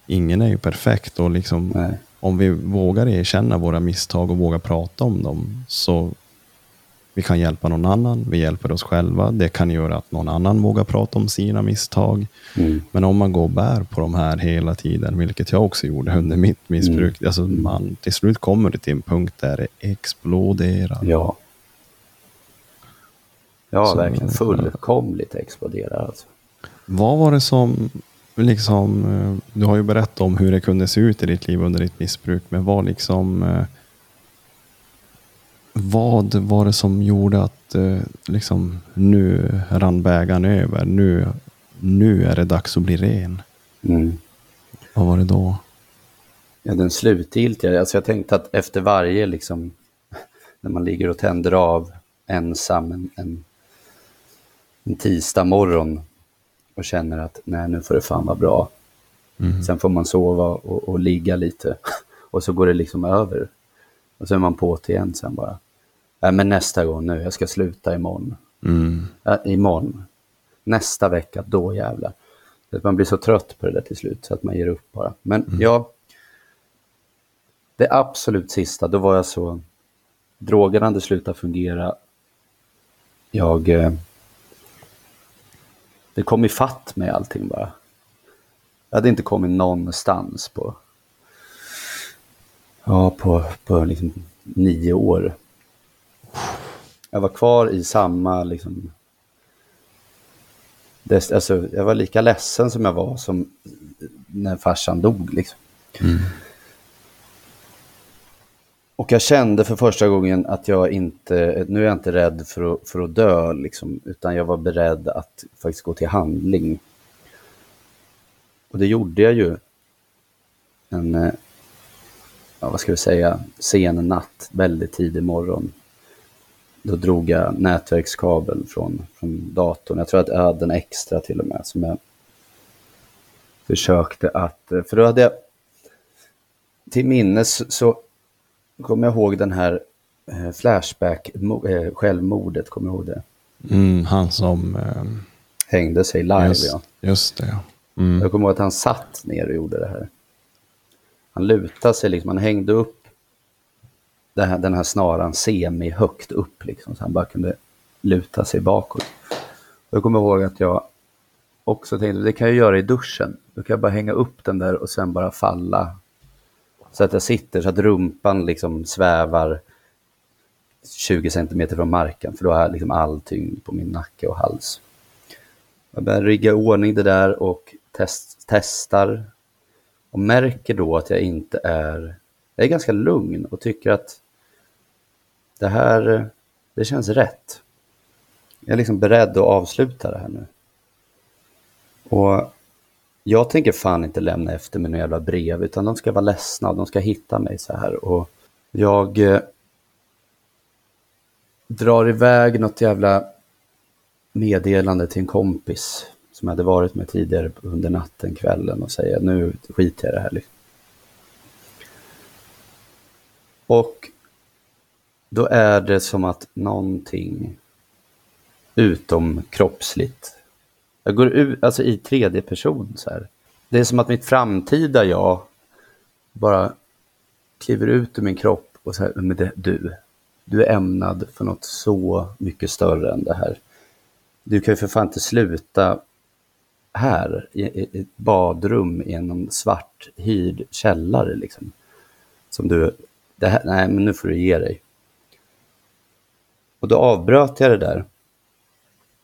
ingen är ju perfekt och liksom Nej. Om vi vågar erkänna våra misstag och vågar prata om dem så vi kan hjälpa någon annan, vi hjälper oss själva. Det kan göra att någon annan vågar prata om sina misstag. Mm. Men om man går och bär på de här hela tiden, vilket jag också gjorde under mitt missbruk, alltså man, till slut kommer det till en punkt där det exploderar. Ja. Ja, Så- verkligen fullkomligt exploderar alltså. Vad var det som, liksom, eh, du har ju berättat om hur det kunde se ut i ditt liv under ditt missbruk, men vad liksom, eh, vad var det som gjorde att eh, liksom, nu rann bägaren över, nu, nu är det dags att bli ren? Mm. Vad var det då? Ja, den slutgiltiga. Alltså jag tänkte att efter varje, liksom, när man ligger och tänder av ensam en, en, en tisdag morgon och känner att nej, nu får det fan vara bra. Sen får man sova och, och ligga lite och så går det liksom över. Och så är man på till igen sen bara. Nej, men nästa gång nu, jag ska sluta imorgon. Mm. Ja, imorgon. Nästa vecka, då jävlar. Att man blir så trött på det där till slut så att man ger upp bara. Men ja, det absolut sista, då var jag så... drogerna hade slutat fungera. Jag... Eh, det kom i fatt med allting bara. Jag hade inte kommit någonstans på... Ja, på, på liksom nio år. Jag var kvar i samma liksom... Det, alltså, jag var lika ledsen som jag var som när farsan dog. Liksom. Mm. Och jag kände för första gången att jag inte, nu är jag inte rädd för att, för att dö, liksom, utan jag var beredd att faktiskt gå till handling. Och det gjorde jag ju en, eh, ja, vad ska vi säga, sen natt, väldigt tidig morgon. Då drog jag nätverkskabel från, från datorn. Jag tror att jag hade en extra till och med som jag försökte att, eh, för då hade jag till minnes så kommer jag ihåg den här eh, Flashback, eh, självmordet, kommer jag ihåg det? Mm, han som... Eh, Hängde sig live, just, ja. just det, ja. Mm. Jag kommer ihåg att han satt ner och gjorde det här. Han lutade sig, liksom, han hängde upp det här, den här snaran semi-högt upp, liksom, så han bara kunde luta sig bakåt. Jag kommer ihåg att jag också tänkte, det kan jag göra i duschen. Då kan jag bara hänga upp den där och sen bara falla. Så att jag sitter så att rumpan liksom svävar 20 centimeter från marken, för då har jag liksom all tyngd på min nacke och hals. Jag börjar rigga i ordning det där och test, testar. Och märker då att jag inte är... Jag är ganska lugn och tycker att det här, det känns rätt. Jag är liksom beredd att avsluta det här nu. Och jag tänker fan inte lämna efter mig några jävla brev, utan de ska vara ledsna och de ska hitta mig så här. Och jag eh, drar iväg något jävla meddelande till en kompis som jag hade varit med tidigare under natten, kvällen och säger nu skiter jag i det här. Och då är det som att någonting utom kroppsligt. Jag går ut, alltså i tredje person så här. Det är som att mitt framtida jag bara kliver ut ur min kropp och säger, men det, du, du är ämnad för något så mycket större än det här. Du kan ju för fan inte sluta här i, i ett badrum i en svart hyrd källare liksom. Som du, det här, nej men nu får du ge dig. Och då avbröt jag det där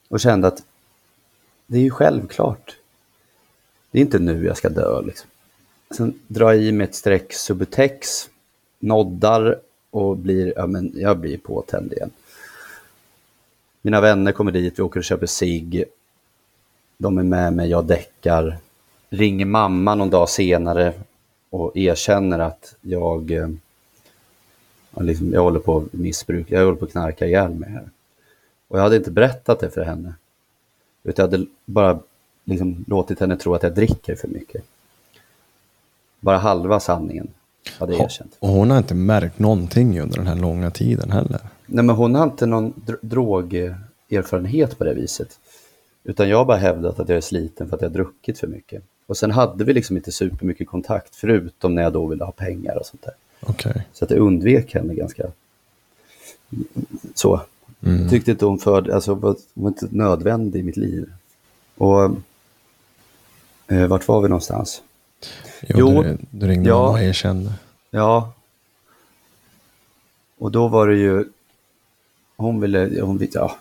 och kände att det är ju självklart. Det är inte nu jag ska dö liksom. Sen drar jag i mig ett streck Subutex, noddar och blir, ja men jag blir påtänd igen. Mina vänner kommer dit, vi åker och köper sig. De är med mig, jag däckar. Ringer mamma någon dag senare och erkänner att jag, eh, jag, liksom, jag håller på att missbruka, jag håller på att knarka ihjäl mig här. Och jag hade inte berättat det för henne. Utan jag hade bara liksom låtit henne tro att jag dricker för mycket. Bara halva sanningen hade jag erkänt. Och hon har inte märkt någonting under den här långa tiden heller. Nej, men hon har inte någon dr- drogerfarenhet på det viset. Utan jag har bara hävdat att jag är sliten för att jag har druckit för mycket. Och sen hade vi liksom inte supermycket kontakt, förutom när jag då ville ha pengar och sånt där. Okej. Så att jag undvek henne ganska så. Jag tyckte inte hon för, alltså, var, var inte nödvändig i mitt liv. Och eh, vart var vi någonstans? Jo, Jo, du, du ringde ja. och erkände. Ja. Och då var det ju, hon ville, hon, ja,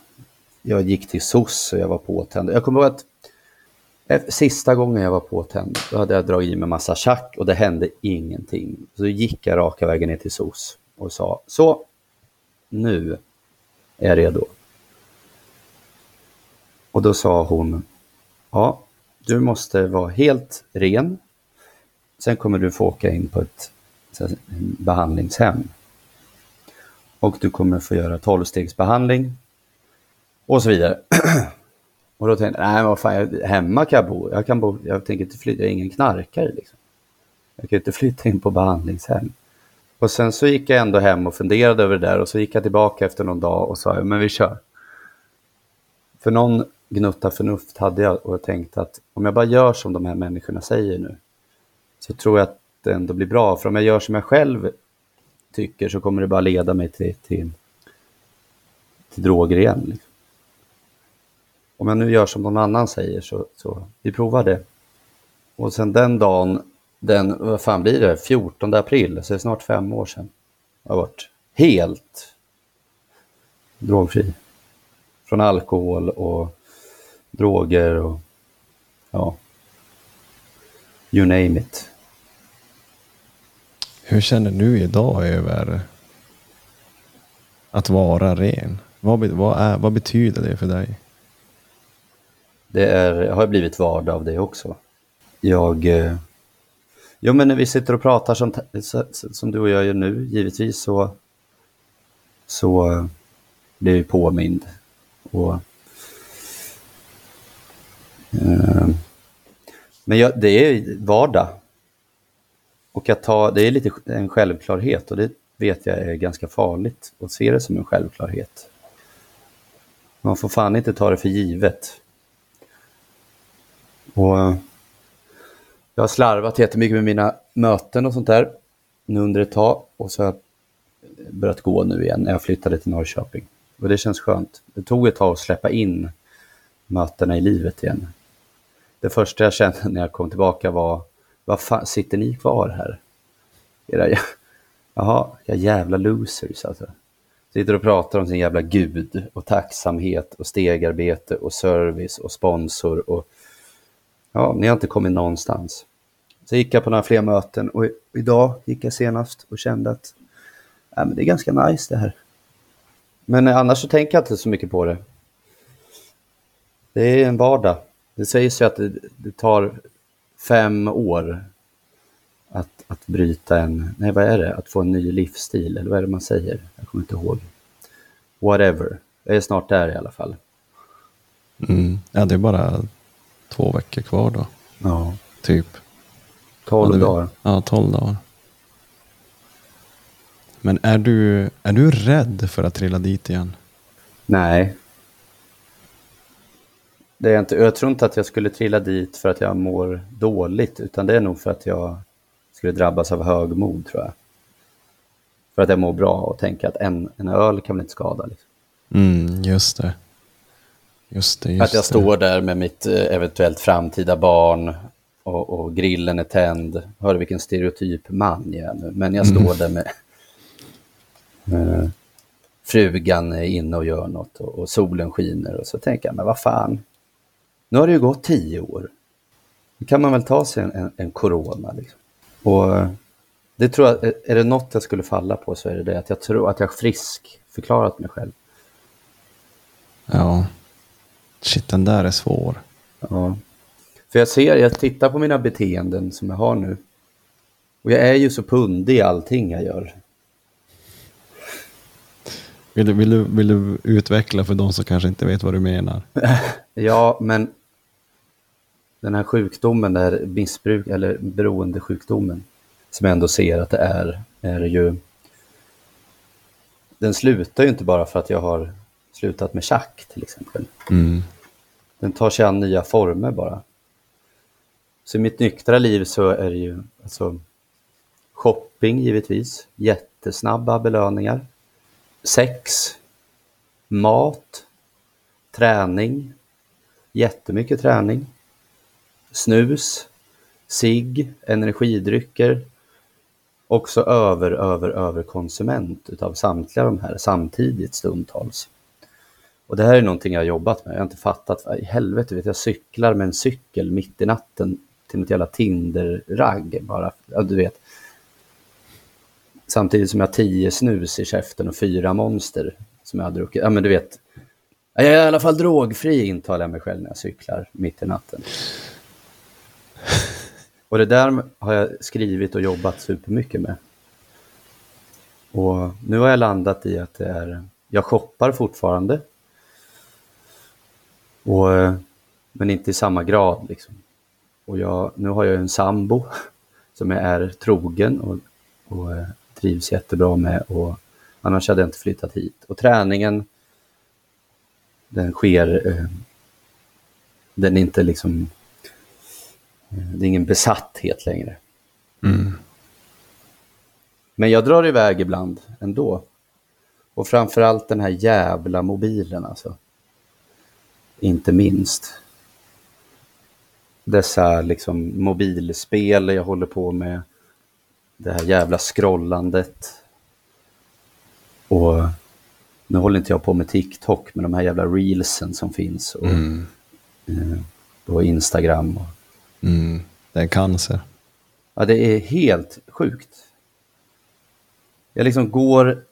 jag gick till SOS och jag var påtänd. Jag kommer ihåg att eh, sista gången jag var påtänd, då hade jag dragit i mig massa tjack och det hände ingenting. Så gick jag raka vägen ner till SOS och sa, så, nu är redo. Och då sa hon, ja, du måste vara helt ren. Sen kommer du få åka in på ett behandlingshem. Och du kommer få göra tolvstegsbehandling. Och så vidare. och då tänkte jag, nej vad fan, jag, hemma kan jag bo. Jag, kan bo. jag tänker inte flytta, jag är ingen knarkare liksom. Jag kan inte flytta in på behandlingshem. Och sen så gick jag ändå hem och funderade över det där och så gick jag tillbaka efter någon dag och sa, men vi kör. För någon gnutta förnuft hade jag och jag tänkte att om jag bara gör som de här människorna säger nu så tror jag att det ändå blir bra. För om jag gör som jag själv tycker så kommer det bara leda mig till, till, till droger igen. Liksom. Om jag nu gör som någon annan säger så, så vi provar det. Och sen den dagen, den, vad fan blir det, 14 april, så det är snart fem år sedan. Jag har varit helt drogfri. Från alkohol och droger och ja, you name it. Hur känner du idag över att vara ren? Vad, vad, är, vad betyder det för dig? Det är, har blivit vardag av det också. Jag... Jo, men när vi sitter och pratar som, som du och jag gör nu, givetvis så, så eh, blir jag påmind. Och, eh, men jag, det är vardag. Och att ta, det är lite en självklarhet och det vet jag är ganska farligt att se det som en självklarhet. Man får fan inte ta det för givet. Och eh, jag har slarvat jättemycket med mina möten och sånt där nu under ett tag och så har jag börjat gå nu igen när jag flyttade till Norrköping. Och det känns skönt. Det tog ett tag att släppa in mötena i livet igen. Det första jag kände när jag kom tillbaka var, vad fan, sitter ni kvar här? Era, jaha, jag jävla losers alltså. Sitter och pratar om sin jävla gud och tacksamhet och stegarbete och service och sponsor och Ja, ni har inte kommit någonstans. Så gick jag på några fler möten och idag gick jag senast och kände att ja, men det är ganska nice det här. Men annars så tänker jag inte så mycket på det. Det är en vardag. Det sägs ju att det, det tar fem år att, att bryta en, nej vad är det, att få en ny livsstil, eller vad är det man säger? Jag kommer inte ihåg. Whatever. Jag är snart där i alla fall. Mm. Ja, det är bara två veckor kvar då, Ja. typ. 12 Ja, det- dagar. Ja, tolv dagar. Men är du, är du rädd för att trilla dit igen? Nej. Det är jag inte. Jag tror inte att jag skulle trilla dit för att jag mår dåligt, utan det är nog för att jag skulle drabbas av högmod, tror jag. För att jag mår bra och tänker att en, en öl kan väl inte skada. Liksom. Mm, just det. Just det, just Att jag står där med mitt eh, eventuellt framtida barn och, och grillen är tänd. Hör vilken stereotyp man jag är nu. Men jag står där med eh, frugan är inne och gör något och, och solen skiner och så tänker jag, men vad fan. Nu har det ju gått tio år. Nu kan man väl ta sig en, en, en corona. Liksom. Och eh, det tror jag, är- är det något jag skulle falla på så är det det att jag tror att jag har frisk förklarat mig själv. Ja. Shit, den där är svår. Ja. För jag ser, jag tittar på mina beteenden som jag har nu. Och jag är ju så pundig i allting jag gör. Vill du, vill, du, vill du utveckla för de som kanske inte vet vad du menar? Ja, men den här sjukdomen, den här missbruk eller beroendesjukdomen som jag ändå ser att det är, är ju... Den slutar ju inte bara för att jag har slutat med schack till exempel. Mm. Den tar sig an nya former bara. Så i mitt nyktra liv så är det ju alltså, shopping givetvis, jättesnabba belöningar, sex, mat, träning, jättemycket träning, snus, cigg, energidrycker, också över, över, över konsument utav samtliga de här samtidigt stundtals. Och det här är någonting jag har jobbat med. Jag har inte fattat. I helvete, vet jag cyklar med en cykel mitt i natten till något jävla Tinder-ragg bara. Ja, du vet. Samtidigt som jag har tio snus i käften och fyra monster som jag har druckit. Ja, men du vet. Jag är i alla fall drogfri intalar jag mig själv när jag cyklar mitt i natten. Och det där har jag skrivit och jobbat supermycket med. Och nu har jag landat i att det är, jag shoppar fortfarande. Och, eh, men inte i samma grad. Liksom. Och jag, nu har jag en sambo som jag är trogen och, och eh, trivs jättebra med. Och annars hade jag inte flyttat hit. Och träningen, den sker, eh, den är inte liksom, det är ingen besatthet längre. Mm. Men jag drar iväg ibland ändå. Och framförallt den här jävla mobilen alltså. Inte minst. Dessa liksom mobilspel jag håller på med. Det här jävla scrollandet. Och nu håller inte jag på med TikTok, men de här jävla reelsen som finns. Och, eh, på Instagram. Och, Mm. Det är cancer. Ja, det är helt sjukt. Jag liksom går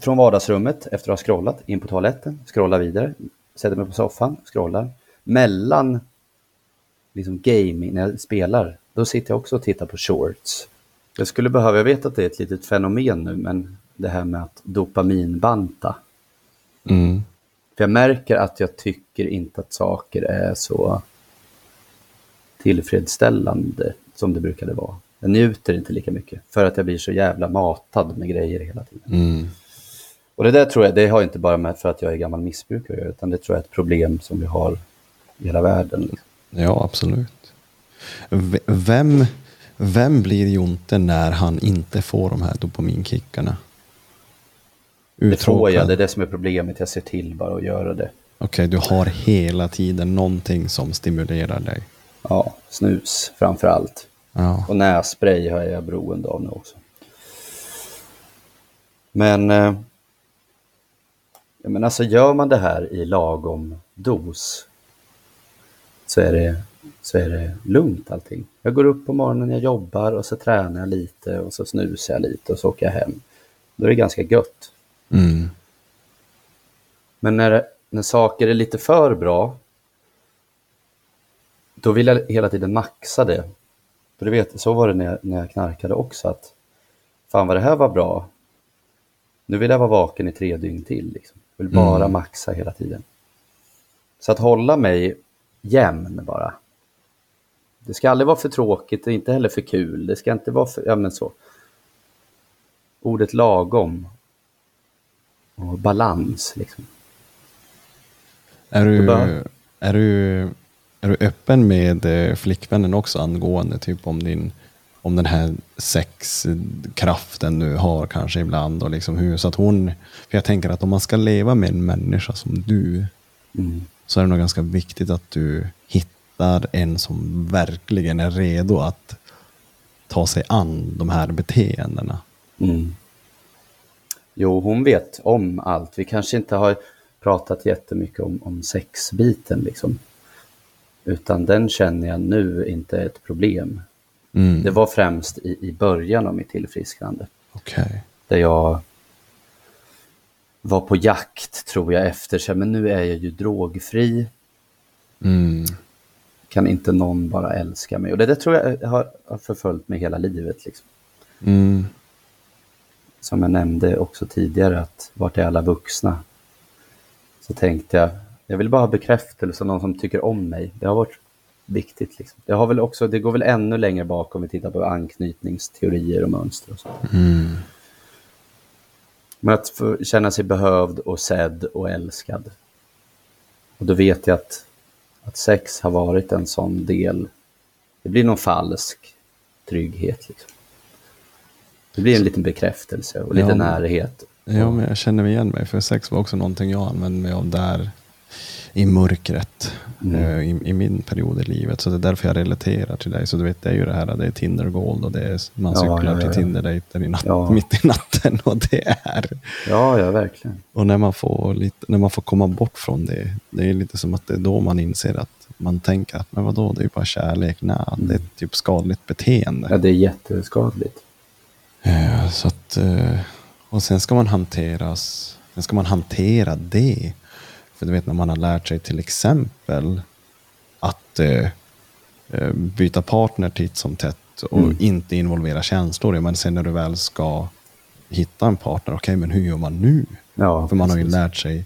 från vardagsrummet efter att ha scrollat in på toaletten, scrollar vidare, sätter mig på soffan, scrollar. Mellan liksom gaming, när jag spelar, då sitter jag också och tittar på shorts. Jag skulle behöva, jag vet att det är ett litet fenomen nu, men det här med att dopaminbanta. Mm. För jag märker att jag tycker inte att saker är så tillfredsställande som det brukade vara. Jag njuter inte lika mycket för att jag blir så jävla matad med grejer hela tiden. Mm. Och det där tror jag, det har inte bara med för att jag är gammal missbrukare utan det tror jag är ett problem som vi har i hela världen. liksom. Ja, absolut. Vem, vem blir Jonte när han inte får de här dopaminkickarna? Det får jag, Uttråkad. det är det som är problemet. Jag ser till bara att göra det. Okej, du har hela tiden någonting som stimulerar dig. Ja, snus framför allt. Ja. Och nässpray har jag beroende av nu också. Men, eh, men alltså gör man det här i lagom dos så är det, så är det lugnt allting. Jag går upp på morgonen, jag jobbar och så tränar jag lite och så snusar jag lite och så åker jag hem. Då är det ganska gött. Mm. Men när, när saker är lite för bra, då vill jag hela tiden maxa det. För du vet, så var det när jag, när jag knarkade också, att fan vad det här var bra. Nu vill jag vara vaken i tre dygn till. Liksom. Vill bara maxa hela tiden. Så att hålla mig jämn bara. Det ska aldrig vara för tråkigt och inte heller för kul. Det ska inte vara för, ja men så. Ordet lagom. Och balans liksom. Är, du, är, du, är du öppen med eh, flickvännen också angående typ om din om den här sexkraften du har kanske ibland och liksom hur så att hon för jag tänker att om man ska leva med en människa som du Mm. så är det nog ganska viktigt att du hittar en som verkligen är redo att ta sig an de här beteendena. Mm. Jo, hon vet om allt. Vi kanske inte har pratat jättemycket om, om sexbiten liksom. Utan den känner jag nu inte är ett problem. Mm. Det var främst i, i början av mitt tillfrisknande. Okej. Där jag var på jakt tror jag efter, här, men nu är jag ju drogfri. Mm. Kan inte någon bara älska mig? Och det där tror jag har, har förföljt mig hela livet. Liksom. Mm. som jag nämnde också tidigare, att vart är alla vuxna? Så tänkte jag, jag vill bara ha bekräftelse av någon som tycker om mig. Det har varit viktigt. Liksom. Det, har väl också, det går väl ännu längre bak om vi tittar på anknytningsteorier och mönster och sånt. Mm. Men att känna sig behövd och sedd och älskad. Och då vet jag att, att sex har varit en sån del. Det blir någon falsk trygghet. Liksom. Det blir en liten bekräftelse och lite Ja, närhet. Ja, men jag känner igen mig. För sex var också någonting jag använde mig av där i mörkret. eh, I, I min period i livet. Så det är därför jag relaterar till dig. Så du vet, det är ju det här, det är Tinder Gold och det är, man Ja, cyklar ja, till ja. Tinder-dejter i natt, Ja. mitt i natten. Och det är... Ja, ja, verkligen. Och när man, får lite, när man får komma bort från det, det är lite som att det är då man inser att man tänker att men vadå, det är ju bara kärlek. Nej, det är ett typ skadligt beteende. Ja, det är jätteskadligt. Eh, Så att, eh, och sen ska man hanteras, sen ska man hantera det. För du vet när man har lärt sig till exempel att eh, eh, byta partner titt som tätt och Mm. inte involvera känslor. Men sen när du väl ska hitta en partner, okej men hur gör man nu? Ja, För man har ju lärt sig,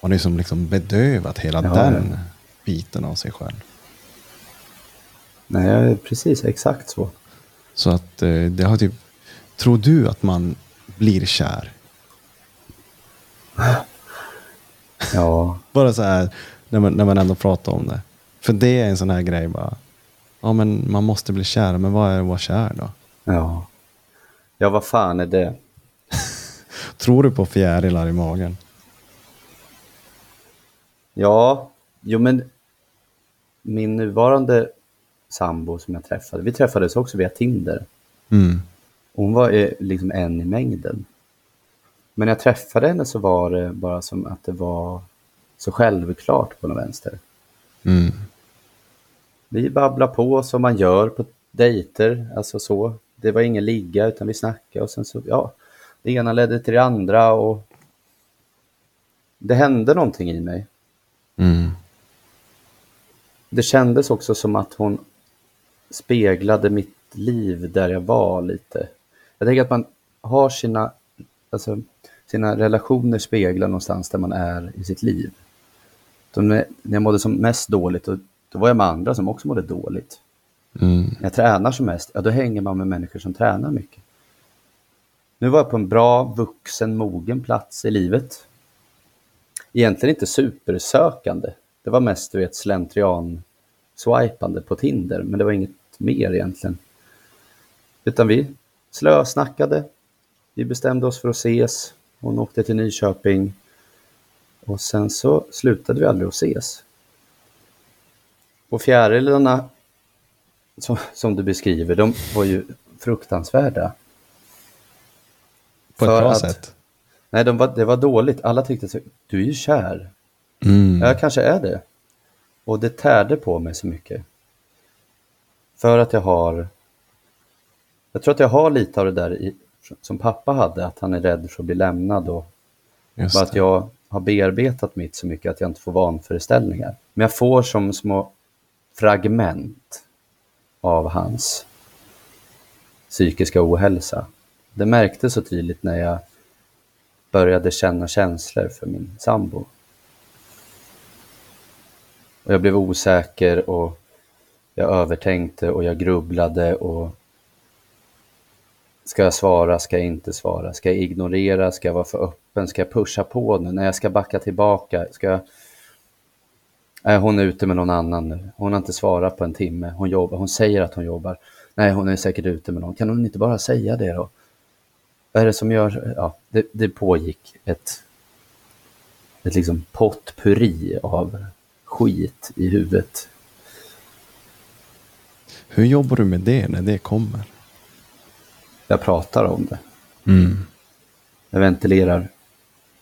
man har ju som liksom bedövat hela Ja, den ja. biten av sig själv. Nej, precis, exakt så. Så att eh, det har typ, tror du att man blir kär? Ja, Bara så här, när man, när man ändå pratar om det. För det är en sån här grej bara. Ja, men man måste bli kär. Men vad är att vara kär då? ja. Ja, vad fan är det? Tror du på fjärilar i magen? Ja, jo men min nuvarande sambo som jag träffade, vi träffades också via Tinder. Mm. Hon var eh, liksom en i mängden. Men när jag träffade henne så var det bara som att det var så självklart på något vänster. Mm. Vi babblar på som man gör på dejter, alltså så. Det var ingen ligga utan vi snackade och sen så, ja, det ena ledde till det andra och det hände någonting i mig. Mm. Det kändes också som att hon speglade mitt liv där jag var lite. Jag tänker att man har sina, alltså, sina relationer speglar någonstans där man är i sitt liv. De, när jag mådde som mest dåligt, då, då var jag med andra som också mådde dåligt. Mm. När jag tränar som mest, ja då hänger man med människor som tränar mycket. Nu var jag på en bra, vuxen, mogen plats i livet. Egentligen inte supersökande. Det var mest du vet, slentrian swipande på Tinder, men det var inget mer egentligen. Utan vi slösnackade. Vi bestämde oss för att ses. Hon åkte till Nyköping. Och sen så slutade vi aldrig att ses. Och fjärilarna, som, som du beskriver, de var ju fruktansvärda. På ett bra att- sätt. Nej, de var, det var dåligt. Alla tyckte att du är ju kär. Mm. Jag kanske är det. Och det tärde på mig så mycket. För att jag har... Jag tror att jag har lite av det där i, som pappa hade, att han är rädd för att bli lämnad och Just bara att jag har bearbetat mitt så mycket att jag inte får vanföreställningar. Men jag får som små fragment av hans psykiska ohälsa. Det märktes så tydligt när jag började känna känslor för min sambo. Och jag blev osäker och jag övertänkte och jag grubblade och Ska jag svara? Ska jag inte svara? Ska jag ignorera? Ska jag vara för öppen? Ska jag pusha på nu? När jag ska backa tillbaka? Ska jag... Nej, hon är ute med någon annan nu. Hon har inte svarat på en timme. Hon jobbar. Hon säger att hon jobbar. Nej, hon är säkert ute med någon. Kan hon inte bara säga det då? Vad är det som gör... Ja, det, det pågick ett, ett liksom potpurri av skit i huvudet. Hur jobbar du med det när det kommer? Jag pratar om det. Mm. Jag ventilerar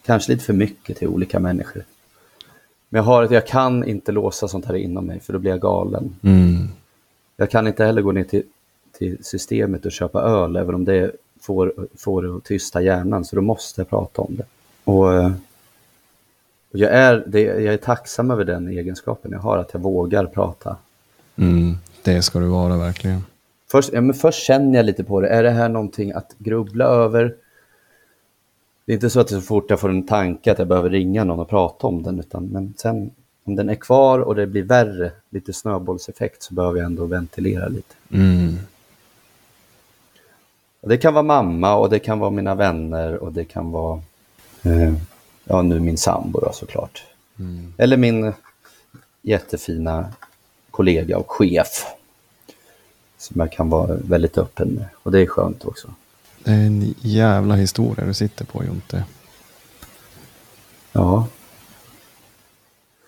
kanske lite för mycket till olika människor. Men jag, har, jag kan inte låsa sånt här inom mig för då blir jag galen. Mm. Jag kan inte heller gå ner till, till systemet och köpa öl även om det får, får det att tysta hjärnan. Så då måste jag prata om det. Och, och jag, är, det, jag är tacksam över den egenskapen jag har, att jag vågar prata. Mm. Det ska du vara verkligen. Först, ja, men först känner jag lite på det. Är det här någonting att grubbla över? Det är inte så att så fort jag får en tanke att jag behöver ringa någon och prata om den. Utan, men sen om den är kvar och det blir värre, lite snöbollseffekt, så behöver jag ändå ventilera lite. Mm. Det kan vara mamma och det kan vara mina vänner och det kan vara, eh, ja nu min sambo då såklart. Eller min jättefina kollega och chef. Som jag kan vara väldigt öppen med. Och det är skönt också. Det är en jävla historia du sitter på Jonte. Ja.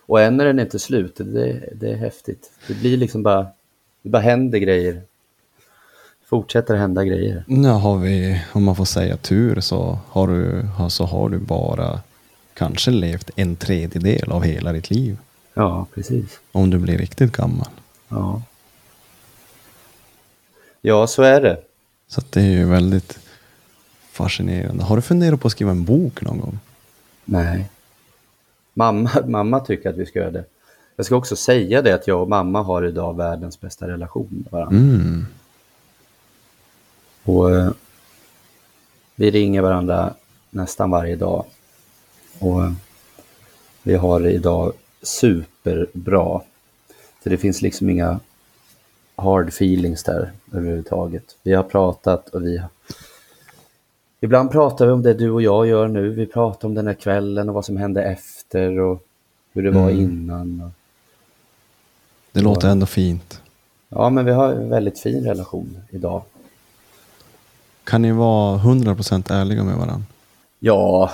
Och än är den inte slut. Det, det är häftigt. Det blir liksom bara, det bara händer grejer. Fortsätter hända grejer. Nu har vi, om man får säga tur, så har du, så har du bara kanske levt en tredjedel av hela ditt liv. Ja, precis. Om du blir riktigt gammal. Ja. Ja, så är det. Så det är ju väldigt fascinerande. Har du funderat på att skriva en bok någon gång? Nej. Mamma, mamma tycker att vi ska göra det. Jag ska också säga det att jag och mamma har idag världens bästa relation med varandra. Mm. Och eh, vi ringer varandra nästan varje dag. Och eh, vi har det idag superbra. Så det finns liksom inga hard feelings där överhuvudtaget. Vi har pratat och vi har... Ibland pratar vi om det du och jag gör nu. Vi pratar om den här kvällen och vad som hände efter och hur det var Mm. innan. Och... Det låter ändå fint. Ja, men vi har en väldigt fin relation idag. Kan ni vara 100% ärliga med varandra? Ja,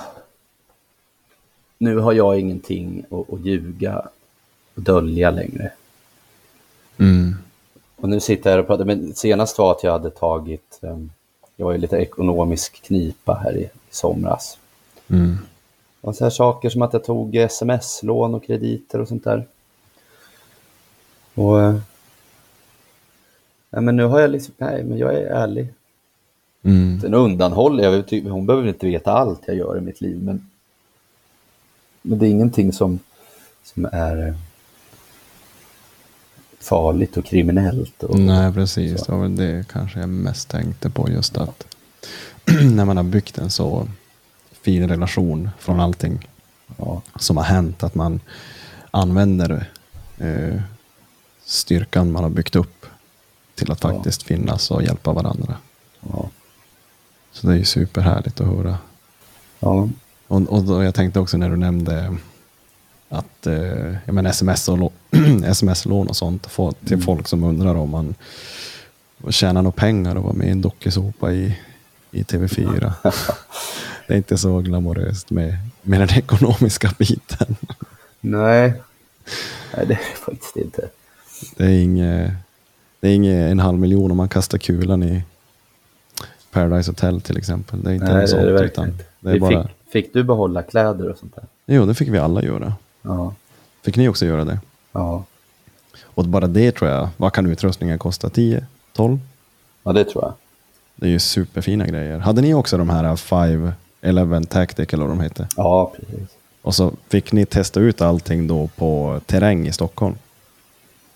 nu har jag ingenting att, att ljuga och dölja längre. Mm. Och nu sitter jag här och pratar, men senast var att jag hade tagit, eh, jag var ju lite ekonomisk knipa här i, i somras. Mm. Och så här saker som att jag tog sms-lån och krediter och sånt där. Och... eh, Nej, men nu har jag liksom, nej, men jag är ärlig. Mm. Sen undanhåller jag, hon behöver inte veta allt jag gör i mitt liv, men, men det är ingenting som, som är eh, farligt och kriminellt. Och, Nej, precis. Så. Det var väl det kanske jag mest tänkte på. Just att när man har byggt en så fin relation från allting Ja, som har hänt, att man använder eh, styrkan man har byggt upp till att Ja. faktiskt finnas och hjälpa varandra. ja, Så det är ju superhärligt att höra. ja, Och, och jag tänkte också när du nämnde att eh, jag menar sms och lå- sms-lån och sånt få till Mm. folk som undrar om man tjänar några pengar och vara med i en dokusåpa i, i TV4. det är inte så glamoröst med, med den ekonomiska biten. nej, nej, det är faktiskt inte. Det är inget, det är inget en halv miljon om man kastar kulan i Paradise Hotel till exempel. Det är inte Nej, det är det utan det är bara... fick, fick du behålla kläder och sånt där? Jo, det fick vi alla göra. Ja, Fick ni också göra det? ja, Och bara det tror jag, vad kan utrustningen kosta? 10? 12? ja det tror jag. Det är ju superfina grejer. Hade ni också de här 511 Tactic eller vad de heter? Ja, precis. Och så fick ni testa ut allting då på terräng i Stockholm?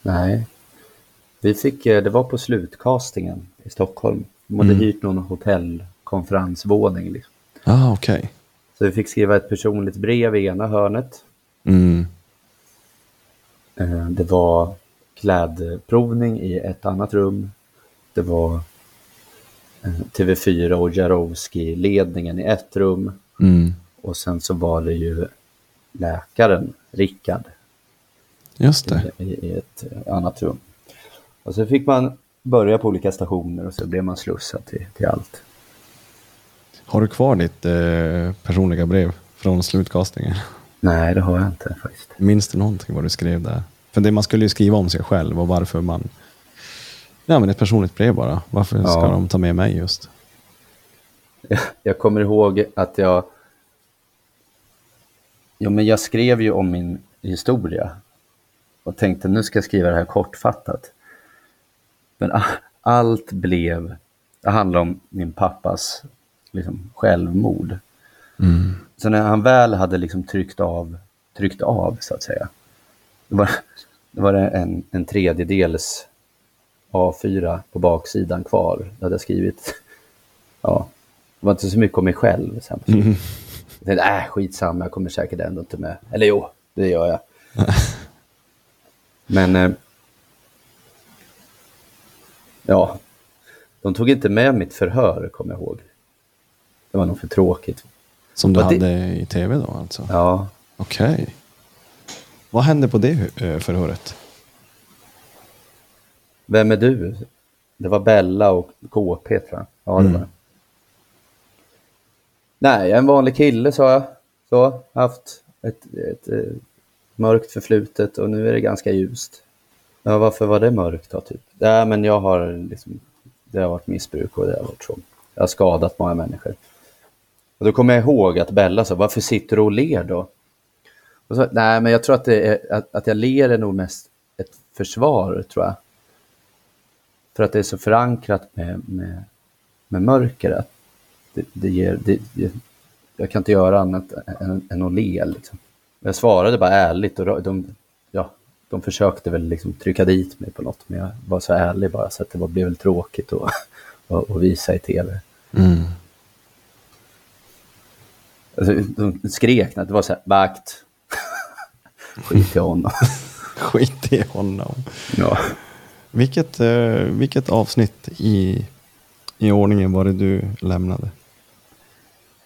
Nej. Vi fick, eh, det var på slutcastingen i Stockholm. De hade Mm. hyrt någon hotellkonferensvåning. Liksom. Ah, okej. Så vi fick skriva ett personligt brev i ena hörnet. Mm. Eh, Det var klädprovning i ett annat rum. Det var eh, TV4 och Jarowski-ledningen i ett rum. Mm. Och sen så var det ju läkaren, Rickard, Just det. i, i ett annat rum. Och så fick man börja på olika stationer och så blev man slussad till, till allt. Har du kvar ditt eh, personliga brev från slutkastningen? Nej, det har jag inte faktiskt. Minns du någonting vad du skrev där? För det, man skulle ju skriva om sig själv och varför man... Ja, men ett personligt brev bara. Varför ska Ja. de ta med mig just? Jag kommer ihåg att jag... Jo, men jag skrev ju om min historia och tänkte nu ska jag skriva det här kortfattat. Men allt blev... Det handlar om min pappas liksom, självmord. Mm. Så när han väl hade liksom tryckt av, tryckt av så att säga, då var, då var det en, en tredjedels A4 på baksidan kvar. Då hade jag skrivit, ja, det var inte så mycket om mig själv. Sen. Mm. Jag tänkte, äh, skitsamma, jag kommer säkert ändå inte med. Eller jo, det gör jag. Men, eh, ja, de tog inte med mitt förhör, kommer jag ihåg. Det var nog för tråkigt. Som du det- hade i tv då alltså? Ja, Okej. Vad hände på det eh, förhöret? Vem är du? Det var Bella och KP tror jag. Ja, det Mm. var. Nej, jag är en vanlig kille sa jag. Så, haft ett, ett, eh, mörkt förflutet och nu är det ganska ljust. Ja, varför var det mörkt då? Typ? Nej, men jag har liksom, det har varit missbruk och det har varit så. Jag har skadat många människor. Och då kommer jag ihåg att Bella sa, varför sitter du och ler då? Och så, Nej, men jag tror att, det är, att, att jag ler är nog mest ett försvar, tror jag. För att det är så förankrat med, med, med mörker. Det, det ger, det, det, jag kan inte göra annat än, än att le. Liksom. Jag svarade bara ärligt och de, ja, de försökte väl liksom trycka dit mig på något. Men jag var så ärlig bara så att det var, blev väl tråkigt att, att, att visa i tv. Mm. Alltså, de skrek det var så här, vakt. Skit i honom. Skit i honom. ja. Vilket, eh, vilket avsnitt i, i ordningen var det du lämnade?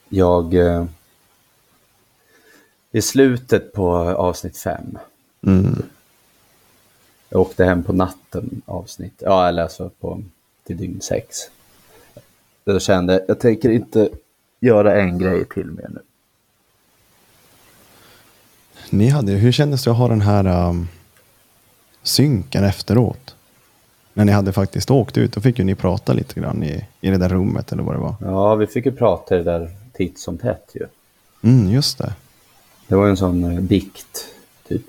Jag... Eh, I slutet på avsnitt fem. Mm. Jag åkte hem på natten avsnitt. Ja, eller alltså på, till dygn sex. Jag kände, jag tänker inte göra en grej till mer nu. Ni hade, hur kändes det att ha den här um, synken efteråt? När ni hade faktiskt åkt ut, då fick ju ni prata lite grann i, i det där rummet eller vad det var. Ja, vi fick ju prata det där titt som tätt ju. Mm, just det. Det var ju en sån eh, bikt, typ.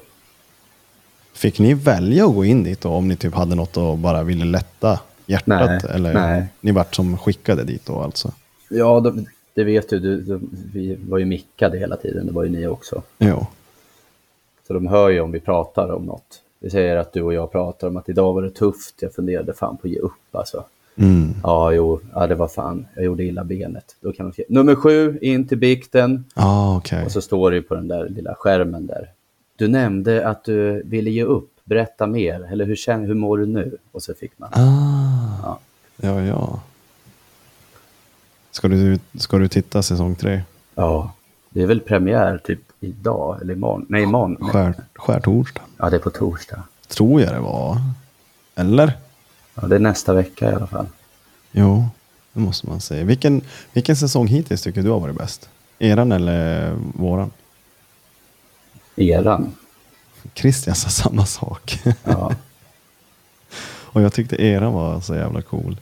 Fick ni välja att gå in dit då, om ni typ hade något och bara ville lätta hjärtat? Nej, eller nej. ni vart som skickade dit då alltså? Ja, de, det vet du, du, du. Vi var ju mickade hela tiden, det var ju ni också. Jo. Så de hör ju om vi pratar om något. Vi säger att du och jag pratar om att idag var det tufft, jag funderade fan på att ge upp alltså. Mm. Ja, jo, ja, det var fan, jag gjorde illa benet. Då kan de skriva, nummer sju, in till bikten. Ah, okej. Och så står det ju på den där lilla skärmen där. Du nämnde att du ville ge upp, berätta mer, eller hur, känner, hur mår du nu? Och så fick man. Ah. Ja. Ja, ja. Ska du, ska du titta säsong tre? Ja, det är väl premiär typ idag eller imorgon. Nej, imorgon. Skär, skärtorsdag? Ja, det är på torsdag. Tror jag det var. Eller? Ja, det är nästa vecka i alla fall. Jo, det måste man säga. Vilken, vilken säsong hittills tycker du har varit bäst? Eran eller våran? Eran. Christian sa samma sak. Ja. Och jag tyckte eran var så jävla cool.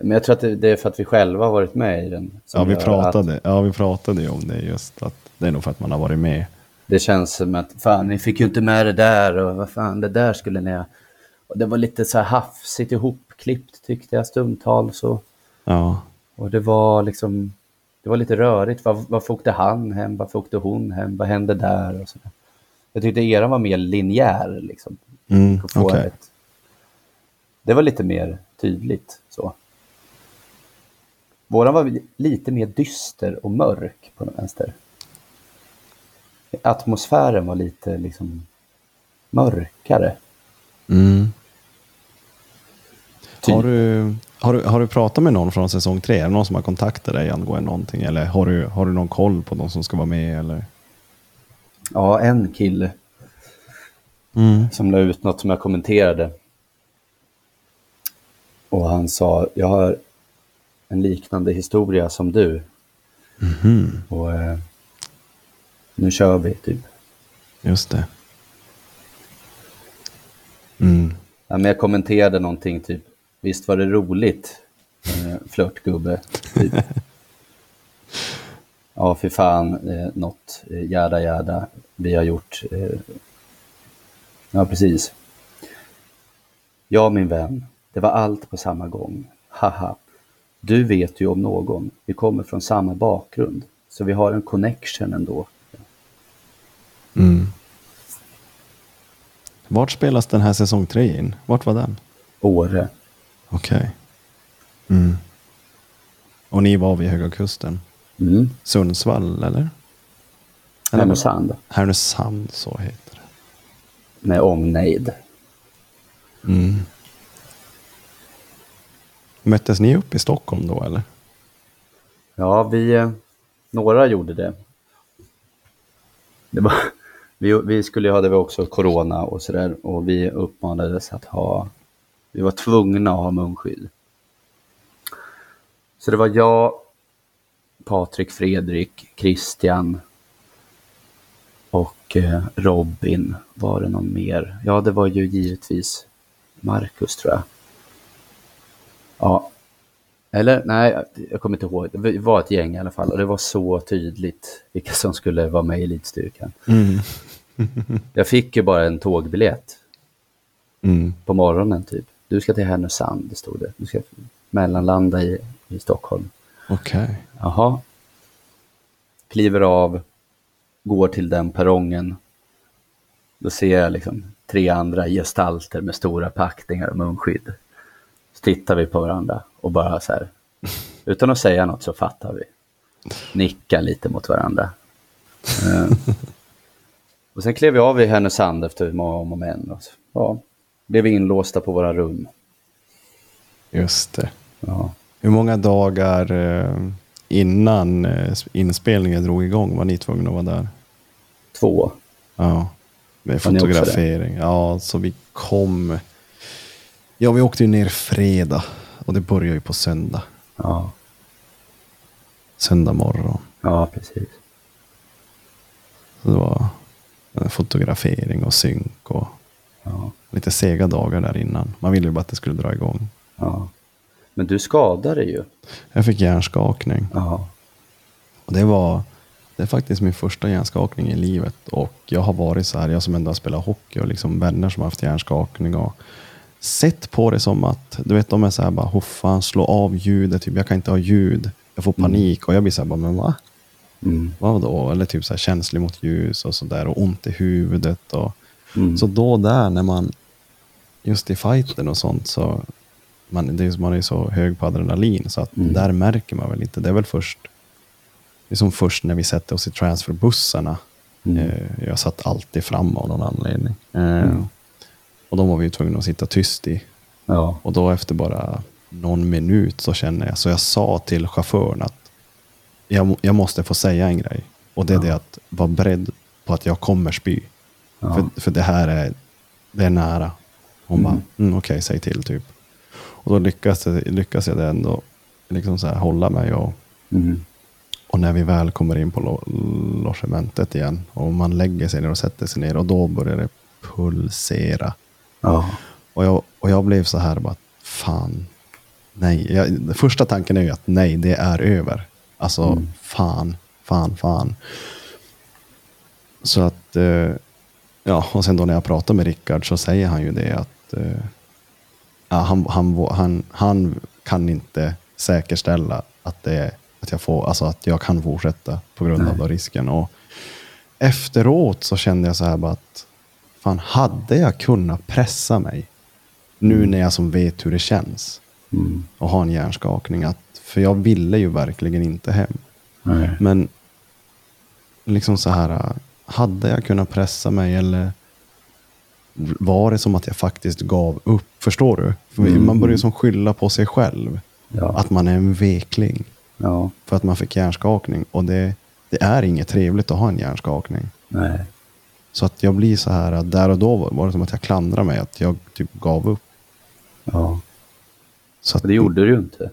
Men jag tror att det, det är för att vi själva har varit med i den. Ja vi, pratade, ja, vi pratade ju om det just. Att det är nog för att man har varit med. Det känns som att fan, ni fick ju inte med det där och vad fan, det där skulle ni ha. Och det var lite så här hafsigt ihopklippt tyckte jag stundtals. Och, Ja, och det var liksom, det var lite rörigt. Var, varför åkte han hem? Varför åkte hon hem? Vad hände där? Och så där. Jag tyckte era var mer linjär liksom. mm, Att ett, det var lite mer tydligt så. Våran var lite mer dyster och mörk på den vänster. Atmosfären var lite liksom mörkare. Mm. Typ. Har, du, har, du, har du pratat med någon från säsong tre? Är det någon som har kontaktat dig angående någonting? Eller har du, har du någon koll på de som ska vara med? Eller? Ja, en kille Mm. som la ut något som jag kommenterade. Och han sa, jag har en liknande historia som du. Mhm. Och eh, nu kör vi, typ. Just det. Mm. Ja, men jag kommenterade någonting typ, visst var det roligt, eh, flörtgubbe. Typ. ja, för fan, eh, något, eh, jäda jäda, vi har gjort. Eh, ja, precis. Ja, min vän, det var allt på samma gång. Haha. Du vet ju om någon, vi kommer från samma bakgrund, så vi har en connection ändå. Mm. Vart spelas den här säsong tre in? Vart var den? Åre. Okej. Mm. Och ni var vid Höga Kusten? Mm. Sundsvall eller? eller Härnösand, Härnösand, så heter det. med omnejd. Mm. Möttes ni upp i Stockholm då eller? Ja, vi, eh, några gjorde det. det var, vi, vi skulle ju ha det var också corona och sådär och vi uppmanades att ha, vi var tvungna att ha munskydd. Så det var jag, Patrik, Fredrik, Christian och eh, Robin. Var det någon mer? Ja, det var ju givetvis Marcus tror jag. Ja, eller nej, jag kommer inte ihåg. Det var ett gäng i alla fall och det var så tydligt vilka som skulle vara med i elitstyrkan. Mm. Jag fick ju bara en tågbiljett Mm. på morgonen typ. Du ska till Härnösand, stod det. Du ska mellanlanda i, i Stockholm. Okej. Jaha. Kliver av, går till den perrongen. Då ser jag liksom tre andra gestalter med stora packningar och munskydd. Så tittar vi på varandra och bara så här, utan att säga något så fattar vi. Nickar lite mot varandra. Eh, och sen klev vi av i Härnösand efter många om och men. Och så, ja, blev inlåsta på våra rum. Just det. Ja. Hur många dagar eh, innan eh, inspelningen drog igång var ni tvungna att vara där? Två. Ja, med fotografering. Ja, så vi kom. Ja, vi åkte ju ner fredag och det började ju på söndag. Ja, Söndag morgon. ja precis. Så det var fotografering och synk och Ja, lite sega dagar där innan. Man ville ju bara att det skulle dra igång. ja. Men du skadade ju. Jag fick hjärnskakning. Ja, Och det var det är faktiskt min första hjärnskakning i livet. Och jag har varit så här, jag som ändå har spelat hockey och liksom vänner som har haft hjärnskakning. Och sett på det som att, du vet de är så här bara, hoffan, slå av ljudet, typ, jag kan inte ha ljud. Jag får panik och jag blir så här, bara, men va? mm. Vadå? Eller typ så här känslig mot ljus och sådär och ont i huvudet. Och, Mm. Så då där när man, just i fighten och sånt så, man, det är, man är så hög på adrenalin så att Mm. där märker man väl inte. Det är väl först, det är som först när vi sätter oss i transferbussarna. Mm. Eh, jag satt alltid fram av någon anledning. Eh, Mm. Och de var vi ju tvungna att sitta tyst i. ja, Och då efter bara någon minut så känner jag, så jag sa till chauffören att jag, jag måste få säga en grej. Och det är det att vara beredd på att jag kommer spy. Ja. För, för det här är, det är nära. Hon bara, mm, okej, säg till typ. Och då lyckas, lyckas jag det ändå liksom så här hålla mig. Och, mm. och när vi väl kommer in på lo, logementet igen och man lägger sig ner och sätter sig ner och då börjar det pulsera. Ja, Och jag, och jag blev så här bara, fan, nej. Jag, första tanken är ju att nej, det är över. Alltså, fan, fan, fan. Så att, eh, ja, och sen då när jag pratar med Rickard så säger han ju det att eh, ja, han, han, han, han kan inte säkerställa att, det, att, jag får, alltså att jag kan fortsätta på grund av då risken. Och efteråt så kände jag så här bara att fan, hade jag kunnat pressa mig nu när jag som vet hur det känns mm. och ha en hjärnskakning. Att, för jag ville ju verkligen inte hem. Nej. Men liksom så här, hade jag kunnat pressa mig eller var det som att jag faktiskt gav upp? Förstår du? För Mm. Man börjar som skylla på sig själv. Ja. Att man är en vekling ja, för att man fick hjärnskakning. Och det, det är inget trevligt att ha en hjärnskakning. nej, Så att jag blir så här, att där och då var det som att jag klandrar mig, att jag typ gav upp. ja. Så att det gjorde du ju inte.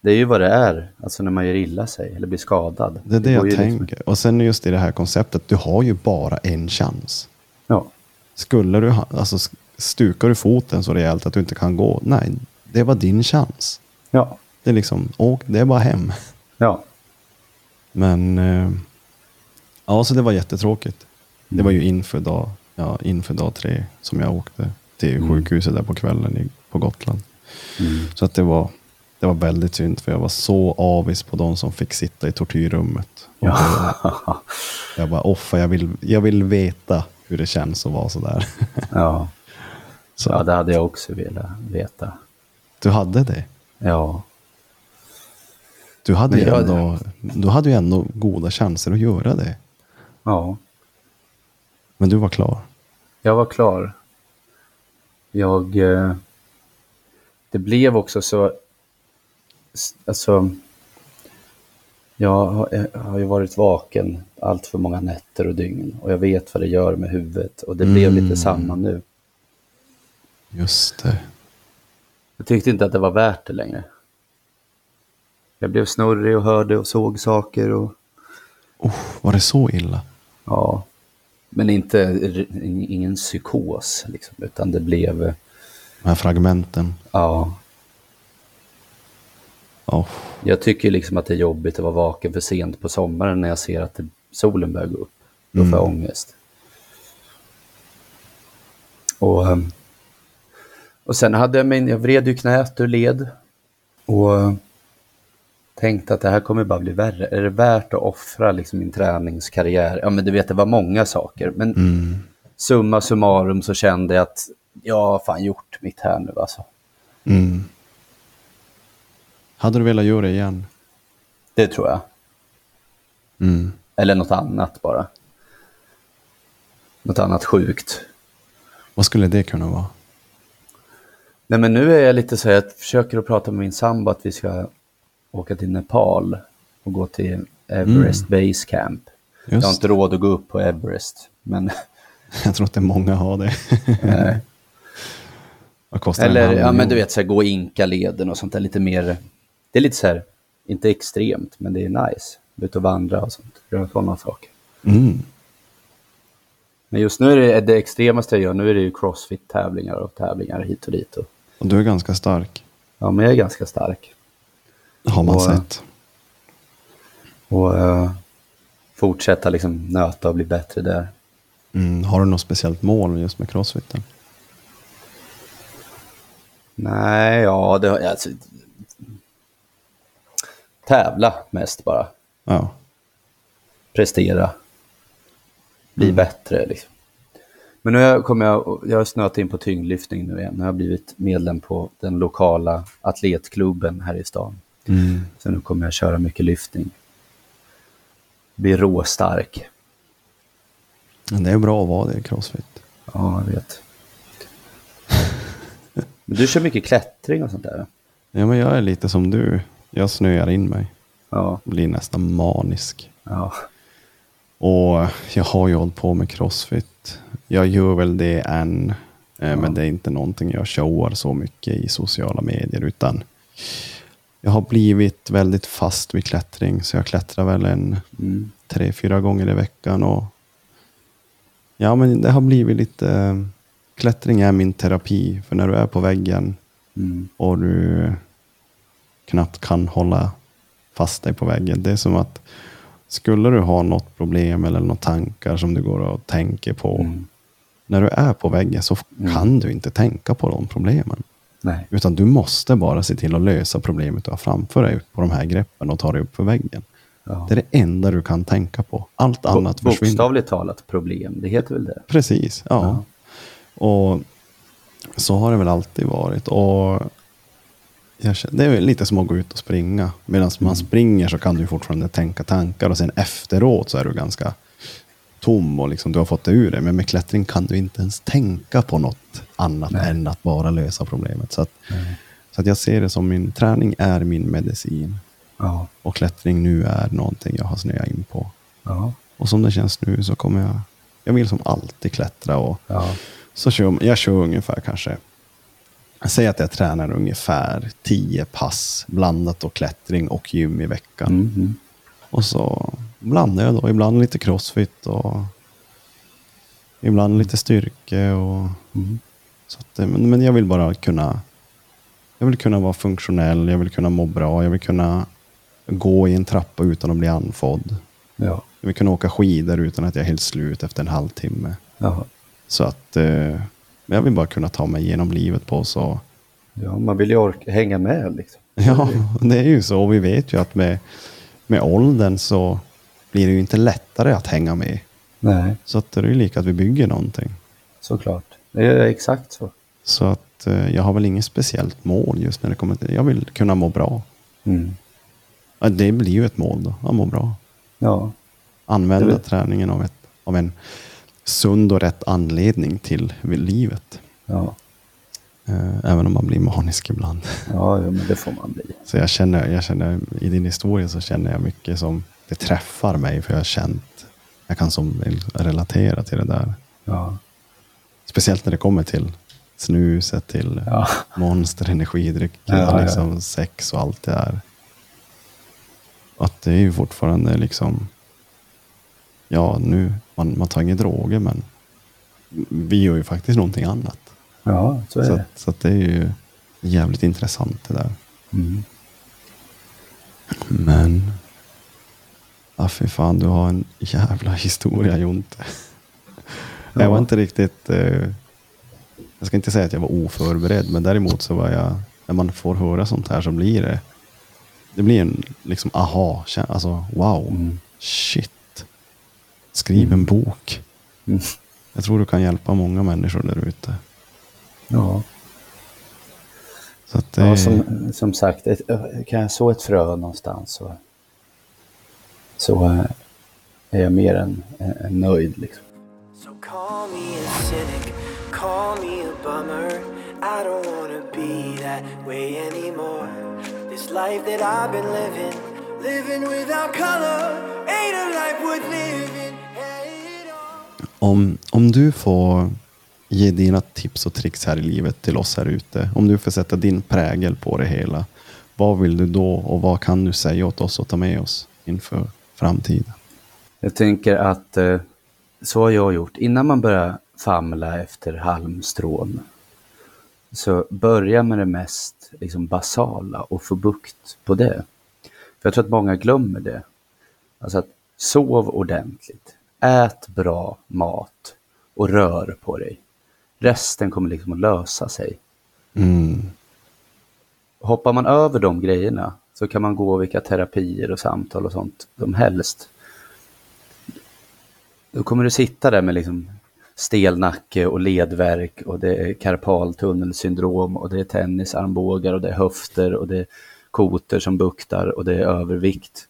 Det är ju vad det är, alltså när man gör illa sig eller blir skadad. det är det går jag liksom- tänker. Och sen just i det här konceptet, du har ju bara en chans. Ja, Skulle du, ha- alltså stukar du foten så rejält att du inte kan gå, nej, det var din chans. ja, Det är liksom, åk, det är bara hem. ja, Men, eh, ja, så det var jättetråkigt. Det var ju inför dag, ja, inför dag tre som jag åkte till sjukhuset där på kvällen i, på Gotland. mm. Så att det var, det var väldigt synd för jag var så avis på de som fick sitta i tortyrrummet. Ja, Jag bara, offa, jag vill, jag vill veta hur det känns att vara sådär. ja. Så ja, det hade jag också velat veta. du hade det. Ja, Du hade, ju jag- ändå, du hade ju ändå goda chanser att göra det. ja, Men du var klar. jag var klar. Jag... Eh, det blev också så... Alltså... Jag har, jag har ju varit vaken allt för många nätter och dygn och jag vet vad det gör med huvudet och det blev Mm. lite samma nu. Just det. Jag tyckte inte att det var värt det längre. Jag blev snurrig och hörde och såg saker och Oh, var det så illa? ja. Men inte, ingen psykos liksom, utan det blev, eh, De här fragmenten. ja. Oh, Jag tycker liksom att det är jobbigt att vara vaken för sent på sommaren när jag ser att det, solen börjar gå upp. Då får jag ångest. Och, ehm, och sen hade jag min, jag vred ju knät ur led. Och eh, tänkte att det här kommer bara bli värre. Är det värt att offra liksom min träningskarriär? Ja men du vet, det var många saker. Men summa summarum så kände jag att jag har fan gjort mitt här nu alltså. mm. Hade du velat göra det igen? Det tror jag. Mm. Eller något annat bara. Något annat sjukt. Vad skulle det kunna vara? Nej men nu är jag lite så här, jag försöker att prata med min sambo att vi ska åka till Nepal och gå till Everest Base Camp. Jag har Just inte råd att gå upp på Everest. Men, Jag tror är många har det. nej. Vad kostar Eller ja, men du vet, så här, gå Inka-leden och sånt där lite mer det är lite så här, inte extremt, men det är nice. Ut och vandra och sånt. Göra sådana saker. Mm. Men just nu är det det extremaste jag gör, nu är det ju crossfit-tävlingar och tävlingar hit och dit. Och, Och du är ganska stark. ja, men jag är ganska stark. Har man Och- sett. Och eh, fortsätta liksom nöta och bli bättre där. Mm. Har du något speciellt mål just med crossfiten? Nej, ja, det har. Alltså, tävla mest bara. Ja. Prestera. Bli bättre liksom. Men nu kommer jag, jag har snöat in på tyngdlyftning nu igen. Nu har jag blivit medlem på den lokala atletklubben här i stan. Mm. Så nu kommer jag köra mycket lyftning. Bli råstark. Men det är bra att vara det i crossfit. Ja, jag vet. Men du kör mycket klättring och sånt där? Ja, men jag är lite som du. Jag snöar in mig. Ja, Blir nästan manisk. ja, Och jag har ju hållit på med crossfit. Jag gör väl det än. eh, Men det är inte någonting jag showar så mycket i sociala medier. Utan jag har blivit väldigt fast vid klättring. Så jag klättrar väl en mm. tre, fyra gånger i veckan. Och ja, men det har blivit lite... Klättring är min terapi. För när du är på väggen Mm. och du knappt kan hålla fast dig på väggen. Det är som att skulle du ha något problem eller några tankar som du går och tänker på. Mm. När du är på väggen så kan du inte tänka på de problemen. Nej. Utan du måste bara se till att lösa problemet du har framför dig på de här greppen och ta dig upp för väggen. Ja. Det är det enda du kan tänka på. Allt annat Bo- försvinner. Bokstavligt talat problem, det heter väl det? Precis, ja. Och så har det väl alltid varit. Och känner, det är lite som att gå ut och springa. Medan man springer så kan du fortfarande tänka tankar och sen efteråt så är du ganska tom och liksom, du har fått det ur dig. Men med klättring kan du inte ens tänka på något annat än att bara lösa problemet. Så, att, så att jag ser det som min träning är min medicin. Ja. Och klättring nu är någonting jag har snöat in på. Ja. Och som det känns nu så kommer jag, jag vill som alltid klättra och Ja. så kör jag kör ungefär kanske, säger att jag tränar ungefär 10 pass blandat och klättring och gym i veckan. Mm. Mm. Och så blandar jag då ibland lite crossfit och ibland lite styrke. Och, Mm. så att, det- men, men jag vill bara kunna, jag vill kunna vara funktionell, jag vill kunna må bra, jag vill kunna gå i en trappa utan att bli andfådd. Ja. Jag vill kunna åka skidor utan att jag är helt slut efter en halvtimme. Ja. Så att eh, jag vill bara kunna ta mig igenom livet på så. ja, man vill ju orka hänga med liksom. Ja, det är ju så. Och vi vet ju att med, med åldern så blir det ju inte lättare att hänga med. Nej, Så att det är ju lika att vi bygger någonting. såklart. Det är exakt så. Så att eh, jag har väl inget speciellt mål just när det kommer till Jag vill kunna må bra. Mm. Det blir ju ett mål då, att må bra. Ja. Använda träningen av, ett, av en sund och rätt anledning till livet. Ja. Eh, Även om man blir manisk ibland. Ja, men det får man bli. Så jag känner, jag känner, i din historia så känner jag mycket som det träffar mig. För jag har känt, jag kan som relatera till det där. Ja. Speciellt när det kommer till snuset, till Ja. monster, energidrycker, Ja, ja. liksom sex och allt det där. Att det är ju fortfarande liksom, ja nu, man, man tar inga droger men vi gör ju faktiskt någonting annat. Ja, så är Så, det. så att det är ju jävligt intressant det där. Mm. Men, ja fy fan, du har en jävla historia Jonte. Jag var inte riktigt, eh, jag ska inte säga att jag var oförberedd, men däremot så var jag, när man får höra sånt här så blir det, det blir en liksom aha, alltså wow, Mm. shit. Skriv en bok. Mm. Jag tror du kan hjälpa många människor där ute. Ja. Så att ja som, som sagt, ett, kan jag så ett frö någonstans så, så eh, är jag mer än, än, nöjd. Liksom. So call me a cynic, call me a bummer. I don't wanna be that way anymore. This life that I've been living, living without color, ain't a life worth living. Hey. Om, om du får ge dina tips och tricks här i livet till oss här ute. Om du får sätta din prägel på det hela. vad vill du då och vad kan du säga åt oss och ta med oss inför framtiden? Jag tänker att eh, så har jag gjort. Innan man börjar famla efter halmstrån så börja med det mest liksom, basala och få bukt på det. För jag tror att många glömmer det. Alltså att sov ordentligt, ät bra mat och rör på dig. Resten kommer liksom att lösa sig. Mm. Hoppar man över de grejerna så kan man gå vilka terapier och samtal och sånt som helst. Då kommer du sitta där med liksom stel nacke och ledvärk och det är karpaltunnelsyndrom och det är tennisarmbågar och det är höfter och det är koter som buktar och det är övervikt.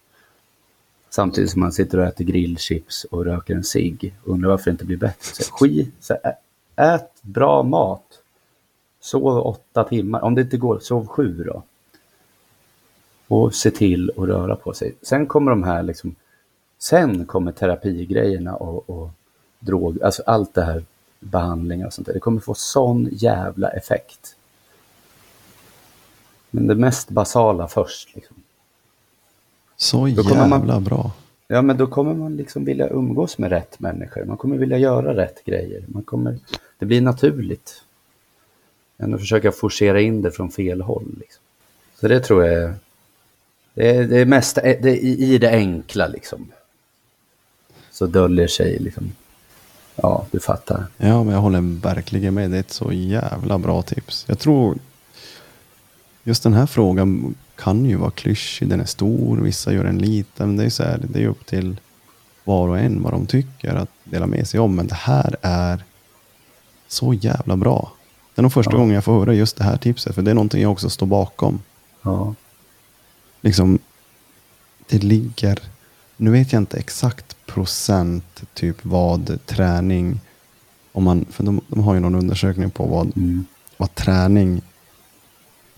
Samtidigt som man sitter och äter grillchips och röker en cigg. Undrar varför det inte blir bättre. Så skit, så ät bra mat. Sov åtta timmar. Om det inte går, sov sju då. Och se till att röra på sig. Sen kommer de här liksom, sen kommer terapigrejerna och, och drog, alltså allt det här behandlingar och sånt där. Det kommer få sån jävla effekt. Men det mest basala först. Liksom. Så jävla man- bra. Ja, men då kommer man liksom vilja umgås med rätt människor. Man kommer vilja göra rätt grejer. Man kommer, det blir naturligt. Än att försöka forcera in det från fel håll. Liksom. Så det tror jag är, det är, det är mest det är i, i det enkla liksom. Så döljer sig liksom, ja du fattar. Ja, men jag håller verkligen med. Det är ett så jävla bra tips. Jag tror just den här frågan kan ju vara klyschig. Den är stor, vissa gör den liten. Men det är så här, det är upp till var och en vad de tycker att dela med sig om. Men det här är så jävla bra. Det är nog första Ja. gången jag får höra just det här tipset. För det är någonting jag också står bakom. Ja, liksom, det ligger, nu vet jag inte exakt procent, typ vad träning, om man, för de, de har ju någon undersökning på vad, mm. vad träning,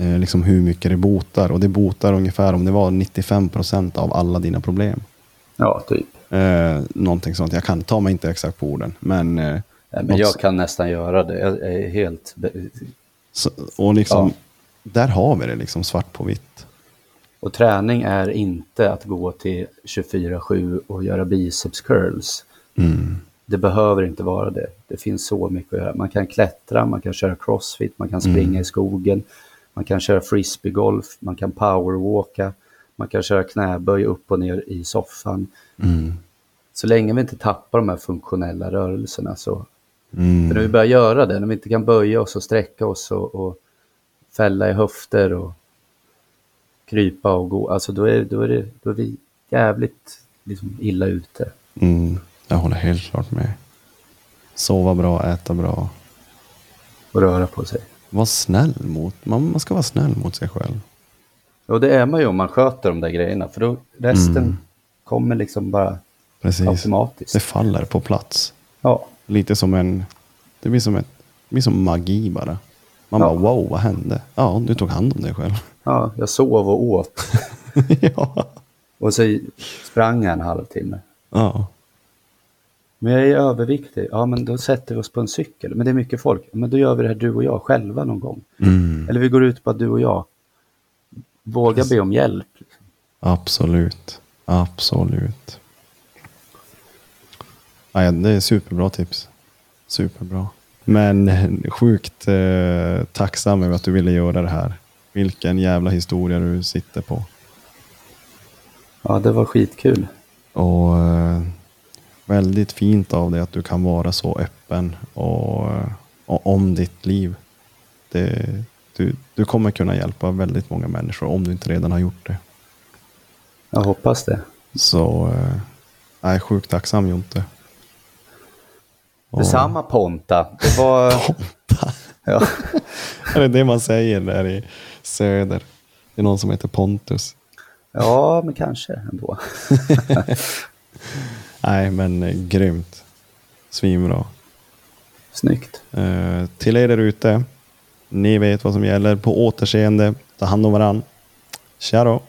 eh, liksom hur mycket det botar. Och det botar ungefär, om det var 95 procent av alla dina problem. ja typ. Eh, någonting sånt, jag kan ta mig inte exakt på orden. Men, eh, Nej, men jag kan nästan göra det. Jag är helt... så, och liksom, Ja. där har vi det liksom svart på vitt. Och träning är inte att gå till 24-7 och göra biceps curls. Mm. Det behöver inte vara det. Det finns så mycket att göra. Man kan klättra, man kan köra crossfit, man kan springa i skogen, man kan köra frisbeegolf, man kan powerwalka, man kan köra knäböj upp och ner i soffan. Mm. Så länge vi inte tappar de här funktionella rörelserna så... Mm. För när vi börjar göra det, när vi inte kan böja oss och sträcka oss och, och fälla i höfter och krypa och gå, alltså då är, då är, det, då är vi jävligt liksom, illa ute. Mm, jag håller helt klart med. Sova bra, äta bra. och röra på sig. Var snäll mot, man, man ska vara snäll mot sig själv. Och det är man ju om man sköter de där grejerna, för då resten kommer liksom bara Precis. automatiskt. Det faller på plats. Ja, Lite som en, det blir som, ett, det blir som magi bara. Man Ja. bara wow, vad hände? Ja, du tog hand om dig själv. ja, jag sov och åt ja. och så sprang jag en halvtimme. ja. Men jag är överviktig, ja men då sätter vi oss på en cykel. Men det är mycket folk, men då gör vi det här du och jag själva någon gång. Mm, Eller vi går ut bara du och jag. Våga be om hjälp. absolut. Absolut. Ja, det är superbra tips. Superbra. Men eh, sjukt eh, tacksam över att du ville göra det här. Vilken jävla historia du sitter på. Ja, det var skitkul. Och eh, väldigt fint av dig att du kan vara så öppen och, och om ditt liv. Det, du, du kommer kunna hjälpa väldigt många människor om du inte redan har gjort det. Jag hoppas det. Så eh, jag är sjukt tacksam Jonte. Och- Detsamma Ponta. Det var... Ponta. Ja. Är det det man säger där i söder? Det är någon som heter Pontus. ja, men kanske ändå. Nej, men eh, grymt. Svinbra. Snyggt. Eh, till er där ute, ni vet vad som gäller. På återseende, ta hand om varann. Tja då!